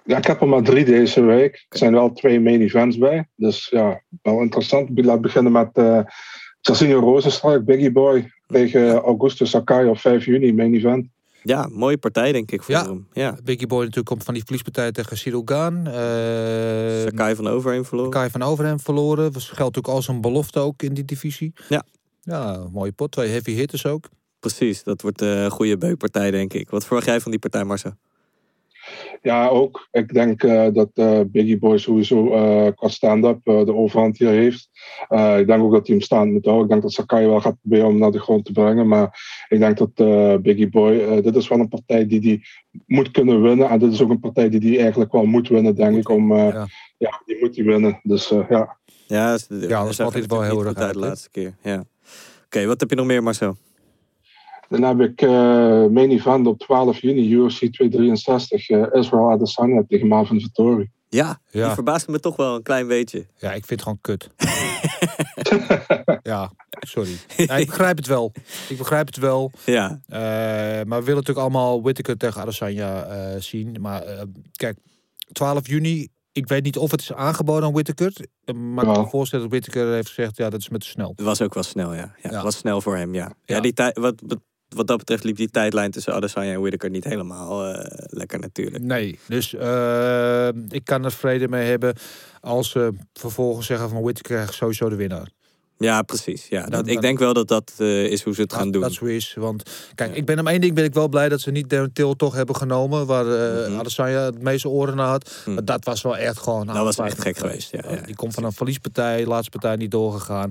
ja, ik heb er maar drie deze week. Er zijn wel twee main events bij, dus ja, wel interessant. Laat beginnen met uh, Rozenstruik, Biggie Boy tegen Augusto Sakai op 5 juni, main event. Ja, mooie partij denk ik voor Ja. hem. Ja. Biggie Boy natuurlijk komt van die verliespartij tegen Cyril Gaan. Eh Sakai van Overheen verloren. Kai van Overhem verloren. Dat geldt natuurlijk als een belofte ook in die divisie. Ja. Ja, mooie pot. Twee heavy hitters ook. Precies, dat wordt eh, een goede beukpartij denk ik. Wat verwacht jij van die partij Marcel? Ja, ook. Ik denk uh, dat uh, Biggie Boy sowieso uh, qua stand-up de overhand hier heeft. ik denk ook dat hij hem staand moet houden. Ik denk dat Sakai wel gaat proberen om naar de grond te brengen. Maar ik denk dat Biggie Boy, dit is wel een partij die hij moet kunnen winnen. En dit is ook een partij die hij eigenlijk wel moet winnen, denk ik. Om, ja. ja. die moet hij winnen. Dus ja. Ja, ja dat is altijd wel heel erg uit de laatste keer. Ja. Oké, okay, wat heb je nog meer Marcel? Dan heb ik uh, main event op 12 juni, UFC 263, uh, Israel Adesanya tegen Marvin Vettori. Ja, ja, die verbaasde me toch wel een klein beetje. Ja, ik vind het gewoon kut. ja, sorry. Ja, ik begrijp het wel. Ik begrijp het wel. Ja. Uh, maar we willen natuurlijk allemaal Whittaker tegen Adesanya uh, zien. Maar uh, kijk, 12 juni, ik weet niet of het is aangeboden aan Whittaker. Maar ik kan me voorstellen dat Whittaker heeft gezegd, ja, dat is met te snel. Het was ook wel snel, ja. Ja, Ja. was snel voor hem, ja. Ja, Ja. die tijd, wat, wat wat dat betreft liep die tijdlijn tussen Adesanya en Whittaker niet helemaal eh, lekker natuurlijk. Nee, dus eh, ik kan er vrede mee hebben als ze vervolgens zeggen van Whittaker sowieso de winnaar. Ja, precies. Ja, dat, ik denk wel dat dat eh, is hoe ze het Dat- gaan doen. Dat zo is. Want kijk, ik ben om één ding ben ik wel blij dat ze niet Darren Till toch hebben genomen. Waar Mhm. Adesanya het meeste oren naar had. Mhm. Maar dat was wel echt gewoon... Dat was echt gek geweest, ja, ja. Die komt van een verliespartij, laatste partij niet doorgegaan.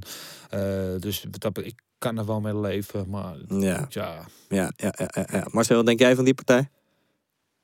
Dus dat, ik kan er wel mee leven. Maar Ja. ja, Ja, ja, ja, ja. Marcel, wat denk jij van die partij?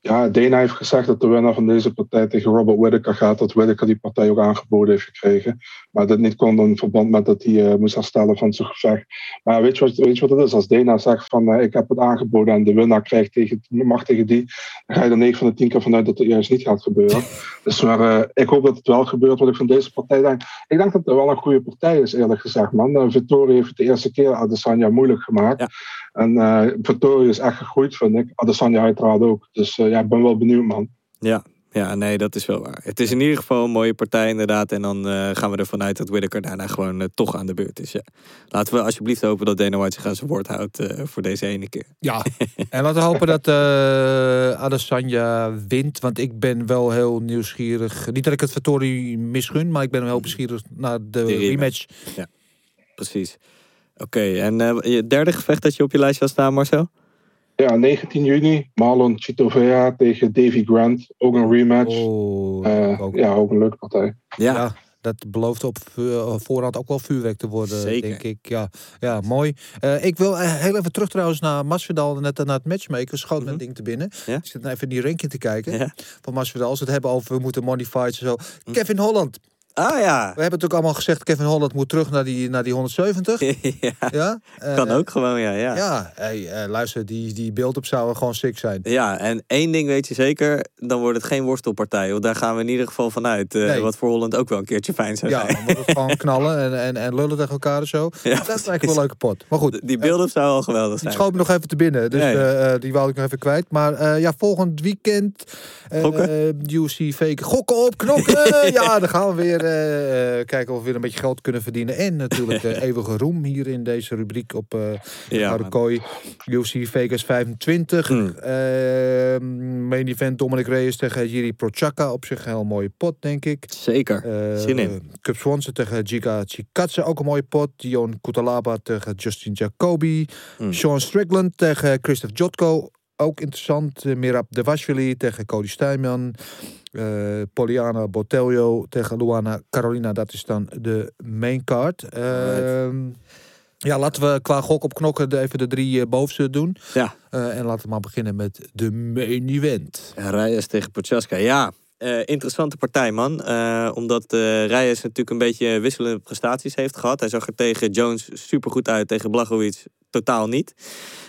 Ja, Dana heeft gezegd dat de winnaar van deze partij tegen Robert Whittaker gaat. Dat Whittaker die partij ook aangeboden heeft gekregen. Maar dat niet kon in verband met dat hij eh, moest herstellen van zijn gevecht. Maar weet je, wat, weet je wat het is? Als Dana zegt van eh, ik heb het aangeboden en de winnaar krijgt tegen, mag tegen die. Dan ga je er 9 van de 10 keer vanuit dat het juist niet gaat gebeuren. dus maar eh, ik hoop dat het wel gebeurt wat ik van deze partij denk. Ik denk dat het wel een goede partij is eerlijk gezegd man. Uh, Vittori heeft het de eerste keer Adesanya moeilijk gemaakt. Ja. En eh Vittori is echt gegroeid vind ik. Adesanya uiteraard ook. Dus ja, ik ben wel benieuwd man. Ja. Ja, nee, dat is wel waar. Het is in ieder geval een mooie partij inderdaad. En dan eh, gaan we ervan uit dat Whittaker daarna gewoon eh, toch aan de beurt is. Ja. Laten we alsjeblieft hopen dat Dana White zich aan zijn woord houdt eh, voor deze ene keer. Ja, en laten we hopen dat eh Adesanya wint. Want ik ben wel heel nieuwsgierig. Niet dat ik het Vittori misgun, maar ik ben wel heel nieuwsgierig naar de, De rematch. rematch. Precies. Oké, en eh, je derde gevecht dat je op je lijstje had staan, Marcel? Ja, 19 juni, Marlon Chito Vera tegen Davy Grant. Ook een rematch. Oh, Eh, ook. ja, ook een leuke partij. Ja, Ja, dat belooft op vu- voorhand ook wel vuurwerk te worden, Zeker. denk ik. Ja, ja mooi. Eh, ik wil eh, heel even terug trouwens naar Masvidal, net naar het matchmaker. Schoot mijn ding te binnen. Mhm. Ja? Ik zit nou even in die ranking te kijken Ja. van Masvidal. Als we het hebben over we moeten money fights en zo. Kevin Holland. Ah ja. We hebben natuurlijk allemaal gezegd, Kevin Holland moet terug naar die, naar die 170. ja. ja? Eh, Kan ook gewoon, ja. Ja, ja. Ja, hey, eh, luister, die, die beeld-up zou gewoon sick zijn. en één ding weet je zeker, dan wordt het geen worstelpartij. Want daar gaan we in ieder geval vanuit. Nee. Wat voor Holland ook wel een keertje fijn zou Ja, zijn. dan wordt het gewoon knallen en, en, en lullen tegen elkaar en zo. Ja, dat is eigenlijk wel een leuke pot. Maar goed, Die beelden zou al geweldig zijn. schoot me nog even te binnen, dus Ja, ja. die wou ik nog even kwijt. Maar ja, volgend weekend Gokken? eh, UC fake. Gokken op, knokken! ja, dan gaan we weer kijken of we weer een beetje geld kunnen verdienen. En natuurlijk eh, eeuwige roem hier in deze rubriek op eh Ja. UFC Vegas 25. Mm. Eh, main event Dominic Reyes tegen Jiri Prochaka. Op zich een heel mooie pot, denk ik. Zeker. Eh, Zin in. Cup Swanson tegen Giga Chikadze, ook een mooie pot. Dion Kutalaba tegen Justin Jacoby. Mm. Sean Strickland tegen Christoph Jotko. Ook interessant. Eh, Mirab Devashvili tegen Cody Steinman. Eh Poliana Botelho tegen Luana Carolina. Dat is dan de main card. Ehm, ja, laten we qua gok op knokken even de drie eh, bovenste doen. Ja. En laten we maar beginnen met de main event. Reyes tegen Prochaska. Ja, interessante partij, man. Omdat Reyes natuurlijk een beetje wisselende prestaties heeft gehad. Hij zag er tegen Jones supergoed uit. Tegen Blachowicz totaal niet.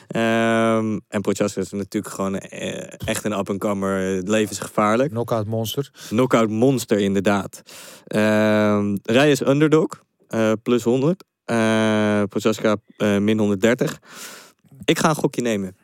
Ehm, en Prochaska is natuurlijk gewoon eh, echt een up-and-comer. Levensgevaarlijk. Knockout monster. Knockout monster, inderdaad. Ehm Reyes underdog. eh, plus 100. Eh Prochaska min 130. Ik ga een gokje nemen.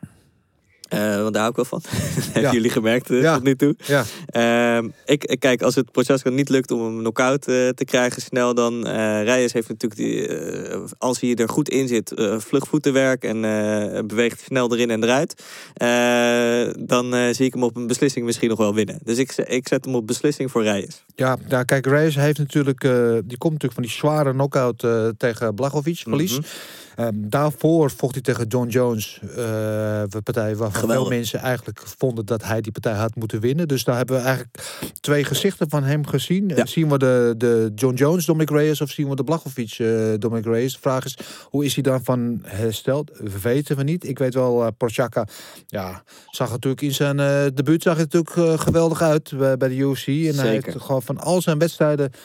Eh, want daar hou ik wel van. Hebben jullie gemerkt eh, Ja. tot nu toe? Ja. Ehm, ik, ik- kijk, als het Prochaska niet lukt om hem knock-out eh, te krijgen snel, dan eh Reyes heeft natuurlijk, die, eh, als hij er goed in zit, eh vlug voetenwerk en eh, beweegt snel erin en eruit. Eh, dan eh, zie ik hem op een beslissing misschien nog wel winnen. Dus ik, ik zet hem op beslissing voor Reyes. Ja, nou, kijk, Reyes heeft natuurlijk, eh, die komt natuurlijk van die zware knockout eh, tegen Blachowicz, verlies. Mhm. Ehm, daarvoor vocht hij tegen John Jones, eh een partij waarvan Geweldig. veel mensen eigenlijk vonden dat hij die partij had moeten winnen. Dus daar hebben we eigenlijk twee gezichten van hem gezien. Ja. Eh, Zien we de, de John Jones Dominic Reyes of zien we de Blachowicz eh Dominic Reyes? De vraag is, hoe is hij dan van hersteld? We weten we niet. Ik weet wel, eh Prochaka, ja, zag natuurlijk in zijn eh debuut zag het natuurlijk eh, geweldig uit bij, de UFC. En hij heeft gewoon van al zijn wedstrijden eh,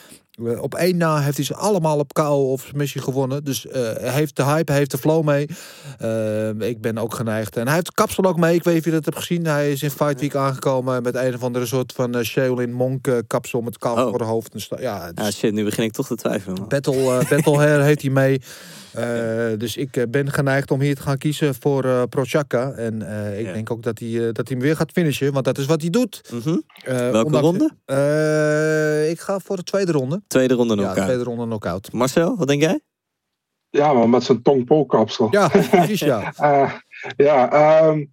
Op één na heeft hij ze allemaal op KO of submission gewonnen. Dus eh, hij heeft de hype, hij heeft de flow mee. Eh, ik ben ook geneigd. En hij heeft kapsel ook mee. Ik weet niet of je dat hebt gezien. Hij is in Fight Week aangekomen met een of andere soort van uh, Shaolin Monk eh, kapsel met kaal Oh. voor de hoofd. En ja, dus Ah shit, nu begin ik toch te twijfelen. man. battle, eh, battle hair heeft hij mee. Eh, dus ik eh, ben geneigd om hier te gaan kiezen voor eh Prochaka. En eh, ik Ja. denk ook dat hij, eh, dat hij hem weer gaat finishen. Want dat is wat hij doet. Mhm. Eh, Welke ronde? Eh, ik ga voor de tweede ronde. Tweede ronde Ja, knock-out. tweede ronde knockout. Marcel, wat denk jij? Ja, maar met zijn tongpo-kapsel. Ja, precies ja. Eh, ja, ehm,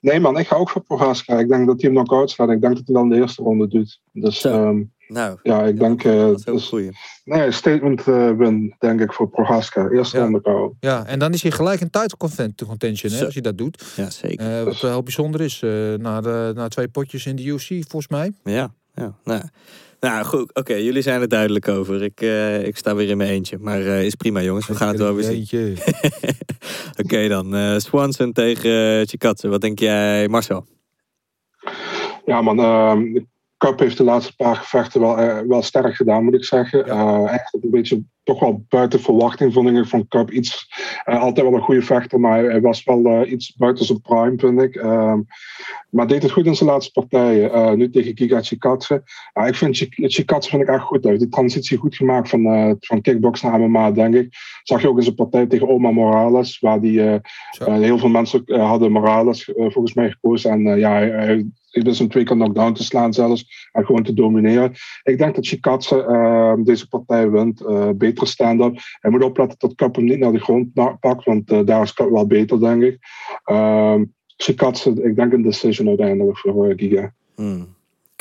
nee man, ik ga ook voor Prohaska. Ik denk dat hij hem knock-out gaat. Ik denk dat hij dan de eerste ronde doet. Dus ehm, Nou, ja, ik denk... eh, dat is een dus, goeie. nee, statement win, denk ik, voor Prohaska. Eerste Ja. ronde KO. Ja, en dan is hij gelijk in title content- contention hè, Zo. als hij dat doet. Ja, zeker. Eh, wat eh, heel bijzonder is, eh, na, de, na twee potjes in de UFC volgens mij. Ja, ja. Nou, nou goed, oké, jullie zijn er duidelijk over. Ik, eh, ik sta weer in mijn eentje. Maar eh, is prima, jongens. We gaan het wel weer zien. Eentje. Oké dan, eh, Swanson tegen uh, Chikatse. Wat denk jij, Marcel? Ja man, ehm, Cup heeft de laatste paar gevechten wel, eh, wel sterk gedaan, moet ik zeggen. Eh echt een beetje toch wel buiten verwachting vond ik van Cup. Iets, eh, altijd wel een goede vechter, maar hij, was wel iets buiten zijn prime, vind ik. Ehm, maar deed het goed in zijn laatste partijen. Nu tegen Giga Chikatse. Ik vind Chik- Chikatse vind ik echt goed. Hij heeft die transitie goed gemaakt van, van kickbox naar MMA, denk ik. Zag je ook in zijn partij tegen Oma Morales, waar die, heel veel mensen hadden Morales volgens mij gekozen. En ja, hij, wist hem twee keer knockdown te slaan zelfs. En gewoon te domineren. Ik denk dat Chikatse eh, deze partij wint. eh betere stand-up. Hij moet opletten dat Cup hem niet naar de grond pakt. Want eh, daar is Cup wel beter, denk ik. Ehm Chikatse, ik denk een decision uiteindelijk voor eh, Giga. Hmm.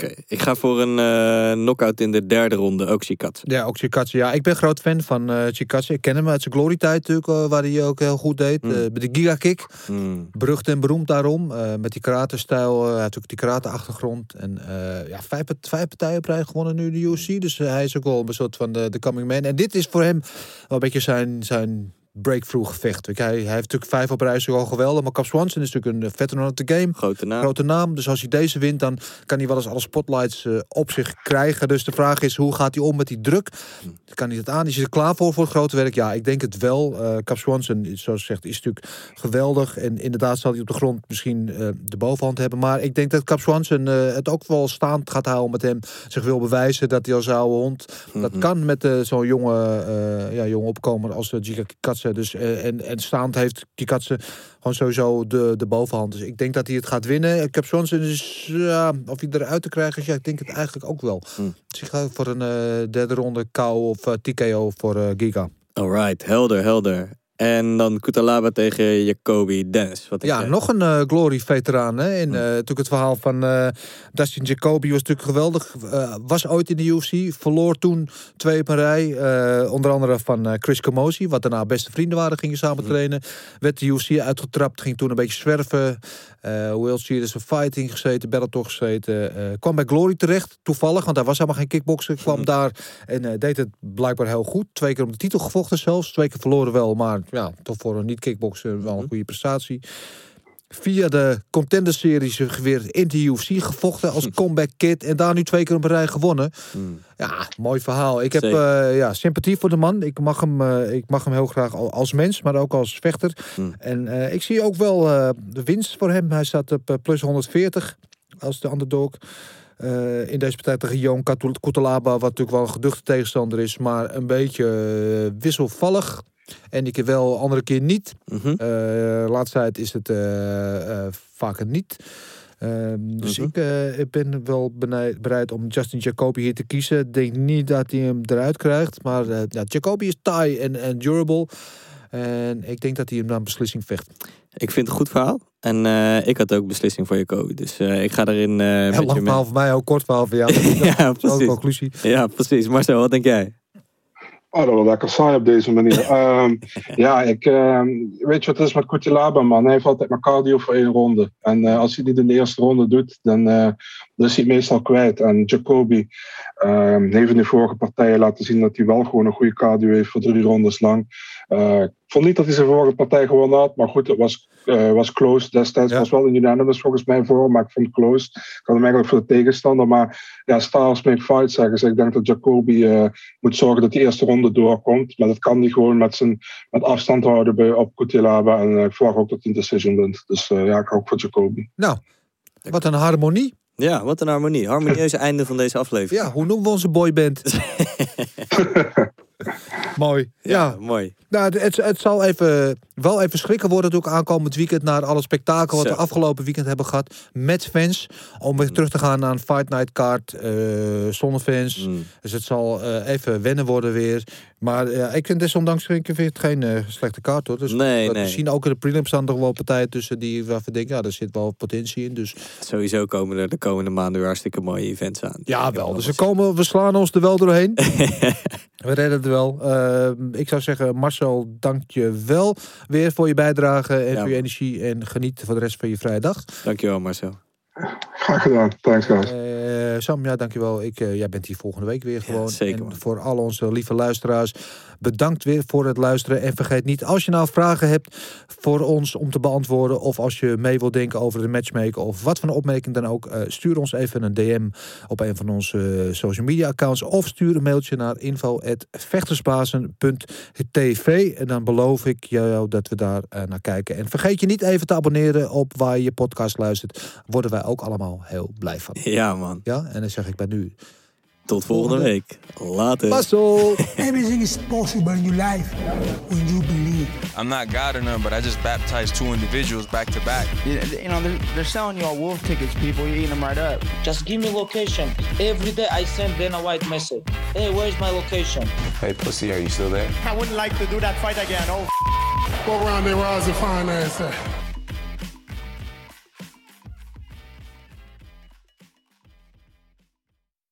Oké, ik ga voor een eh knockout in de derde ronde, ook Chikatse. Ja, ook Chikatse. Ja, ik ben groot fan van eh Chikatse. Ik ken hem uit zijn glory-tijd natuurlijk, eh, waar hij ook heel goed deed. Mm. Met de giga-kick. Hmm. Berucht en beroemd daarom. met die karate-stijl. hij heeft ook die karate-achtergrond. En ja, vijf, vijf partijen op rij gewonnen nu in de UFC. Dus hij is ook wel een soort van de, de coming man. En dit is voor hem wel een beetje zijn, zijn breakthrough gevecht. Hij, hij heeft natuurlijk vijf op rij is al geweldig. Maar Cap Swanson is natuurlijk een veteran of the game. Grote naam. Grote naam. Dus als hij deze wint, dan kan hij wel eens alle spotlights eh, op zich krijgen. Dus de vraag is, hoe gaat hij om met die druk? Kan hij dat aan? Is hij er klaar voor, voor het grote werk? Ja, ik denk het wel. Eh Cap Swanson, zoals gezegd, is natuurlijk geweldig. En inderdaad zal hij op de grond misschien eh, de bovenhand hebben. Maar ik denk dat Cap Swanson het ook wel staand gaat houden met hem. Zich wil bewijzen dat hij als oude hond... Dat kan met zo'n jonge, ja, jonge opkomer als uh, Giga Dus, eh, en, en staand heeft Kikatse gewoon sowieso de, de bovenhand. Dus ik denk dat hij het gaat winnen. Cap Swanson is, ja, of hij eruit te krijgen is, ja, ik denk het eigenlijk ook wel. Dus ik ga voor een eh, derde ronde KO of eh, TKO voor Giga. Alright, helder, helder. En dan Kutalaba tegen Jacoby Dennis. Wat denk Ja, jij? nog een eh, Glory-veteraan. hè. En eh, natuurlijk het verhaal van eh, Dustin Jacoby was natuurlijk geweldig. Eh, was ooit in de UFC. Verloor toen twee op een rij. eh, onder andere van eh, Chris Camosi. Wat daarna beste vrienden waren. Gingen samen trainen. Werd de UFC uitgetrapt. Ging toen een beetje zwerven. Eh World Series of Fighting gezeten. Bellator gezeten. eh, kwam bij Glory terecht. Toevallig. Want hij was helemaal geen kickboxer. Kwam daar en eh, deed het blijkbaar heel goed. Twee keer om de titel gevochten zelfs. Twee keer verloren wel. Maar ja, toch voor een niet-kickboxer wel een goede prestatie. Via de Contender Series weer in de UFC gevochten als comeback kid. En daar nu twee keer op een rij gewonnen. Ja, mooi verhaal. Ik heb eh, ja, sympathie voor de man. Ik mag hem, eh, ik mag hem heel graag al- als mens, maar ook als vechter. En eh, ik zie ook wel de winst voor hem. Hij staat op plus 140 als de underdog. Eh, in deze partij tegen Joon Kutalaba, wat natuurlijk wel een geduchte tegenstander is, maar een beetje wisselvallig. En ik wel, andere keer niet. Mhm. Eh, laatste tijd is het eh, eh, vaker niet. Ehm, dus Mhm. ik, ik ben wel bereid om Justin Jacoby hier te kiezen. Ik denk niet dat hij hem eruit krijgt. Maar ja, Jacoby is taai en, en durable. En ik denk dat hij hem naar een beslissing vecht. Ik vind het een goed verhaal. En ik had ook beslissing voor Jacoby. Dus ik ga erin Heel lang verhaal voor mij, ook kort verhaal voor jou. ja, precies. conclusie. Ja, precies. Marcel, wat denk jij? Oh, dat was lekker saai op deze manier. Ehm, ja, ik, ehm, weet je wat het is met Kutilaba, man? Hij heeft altijd maar cardio voor één ronde. En eh, als hij dit in de eerste ronde doet, dan, eh, dan is hij meestal kwijt. En Jacoby ehm, heeft in de vorige partijen laten zien dat hij wel gewoon een goede cardio heeft voor drie rondes lang. Eh, ik vond niet dat hij zijn vorige partij gewonnen had, maar goed, het was, eh, was close destijds. Ja. was wel een unanimous volgens mij voor, maar ik vond het close. Ik had hem eigenlijk voor de tegenstander, maar ja, stars make fights zeggen ze. Ik denk dat Jacoby eh, moet zorgen dat die eerste ronde doorkomt. Maar dat kan hij gewoon met, zijn, met afstand houden bij, op Kutilaba. En eh, ik verwacht ook dat hij een decision wint. Dus eh, ja, ik ook voor Jacoby. Nou, wat een harmonie. Ja, wat een harmonie. Harmonieuze einde van deze aflevering. Ja, hoe noemen we onze boyband? Mooi. Ja, Ja, mooi. Nou, het, het zal even wel even schrikken worden natuurlijk aankomend weekend... naar alle spektakel wat we afgelopen weekend hebben gehad met fans. Om weer terug te gaan naar een Fight Night kaart eh, zonder fans. Mm. Dus het zal eh, even wennen worden weer. Maar eh, ik vind desondanks vind ik het geen slechte kaart hoor. Dus Nee, we zien ook in de prelims staan toch wel partijen tussen die waarvan denken, ja, daar zit wel potentie in. Dus Sowieso komen er de komende maanden weer hartstikke mooie events aan. ja, wel. Dus we, komen, we slaan ons er wel doorheen. we redden het wel. Ik zou zeggen, Marcel, dank je wel weer voor je bijdrage en Ja, voor je energie. En geniet voor de rest van je vrije dag. Dankjewel Marcel. Graag gedaan. Thanks, guys. Eh, Sam, ja, dankjewel. Ik, eh, jij bent hier volgende week weer gewoon. zeker, en voor al onze lieve luisteraars, bedankt weer voor het luisteren. En vergeet niet, als je nou vragen hebt voor ons om te beantwoorden... of als je mee wilt denken over de matchmaker... of wat voor een opmerking dan ook... eh, stuur ons even een DM op een van onze social media accounts... of stuur een mailtje naar info.vechtersbazen.tv. En dan beloof ik jou dat we daar naar kijken. En vergeet je niet even te abonneren op waar je je podcast luistert. Worden wij ook allemaal heel blij van. Ja man. Ja, en dan zeg ik bij nu. Tot volgende week. Later. Mazzel! Everything is possible in your life when you believe. I'm not God or none, but I just baptized two individuals back to back. You, you know, they're, they're selling you all wolf tickets, people. You're eating them right up. Just give me location. Every day I send Dana White message. Hey, where's my location? Hey, pussy, are you still there? I wouldn't like to do that fight again. Oh, Go around there, Roz, and find ass at.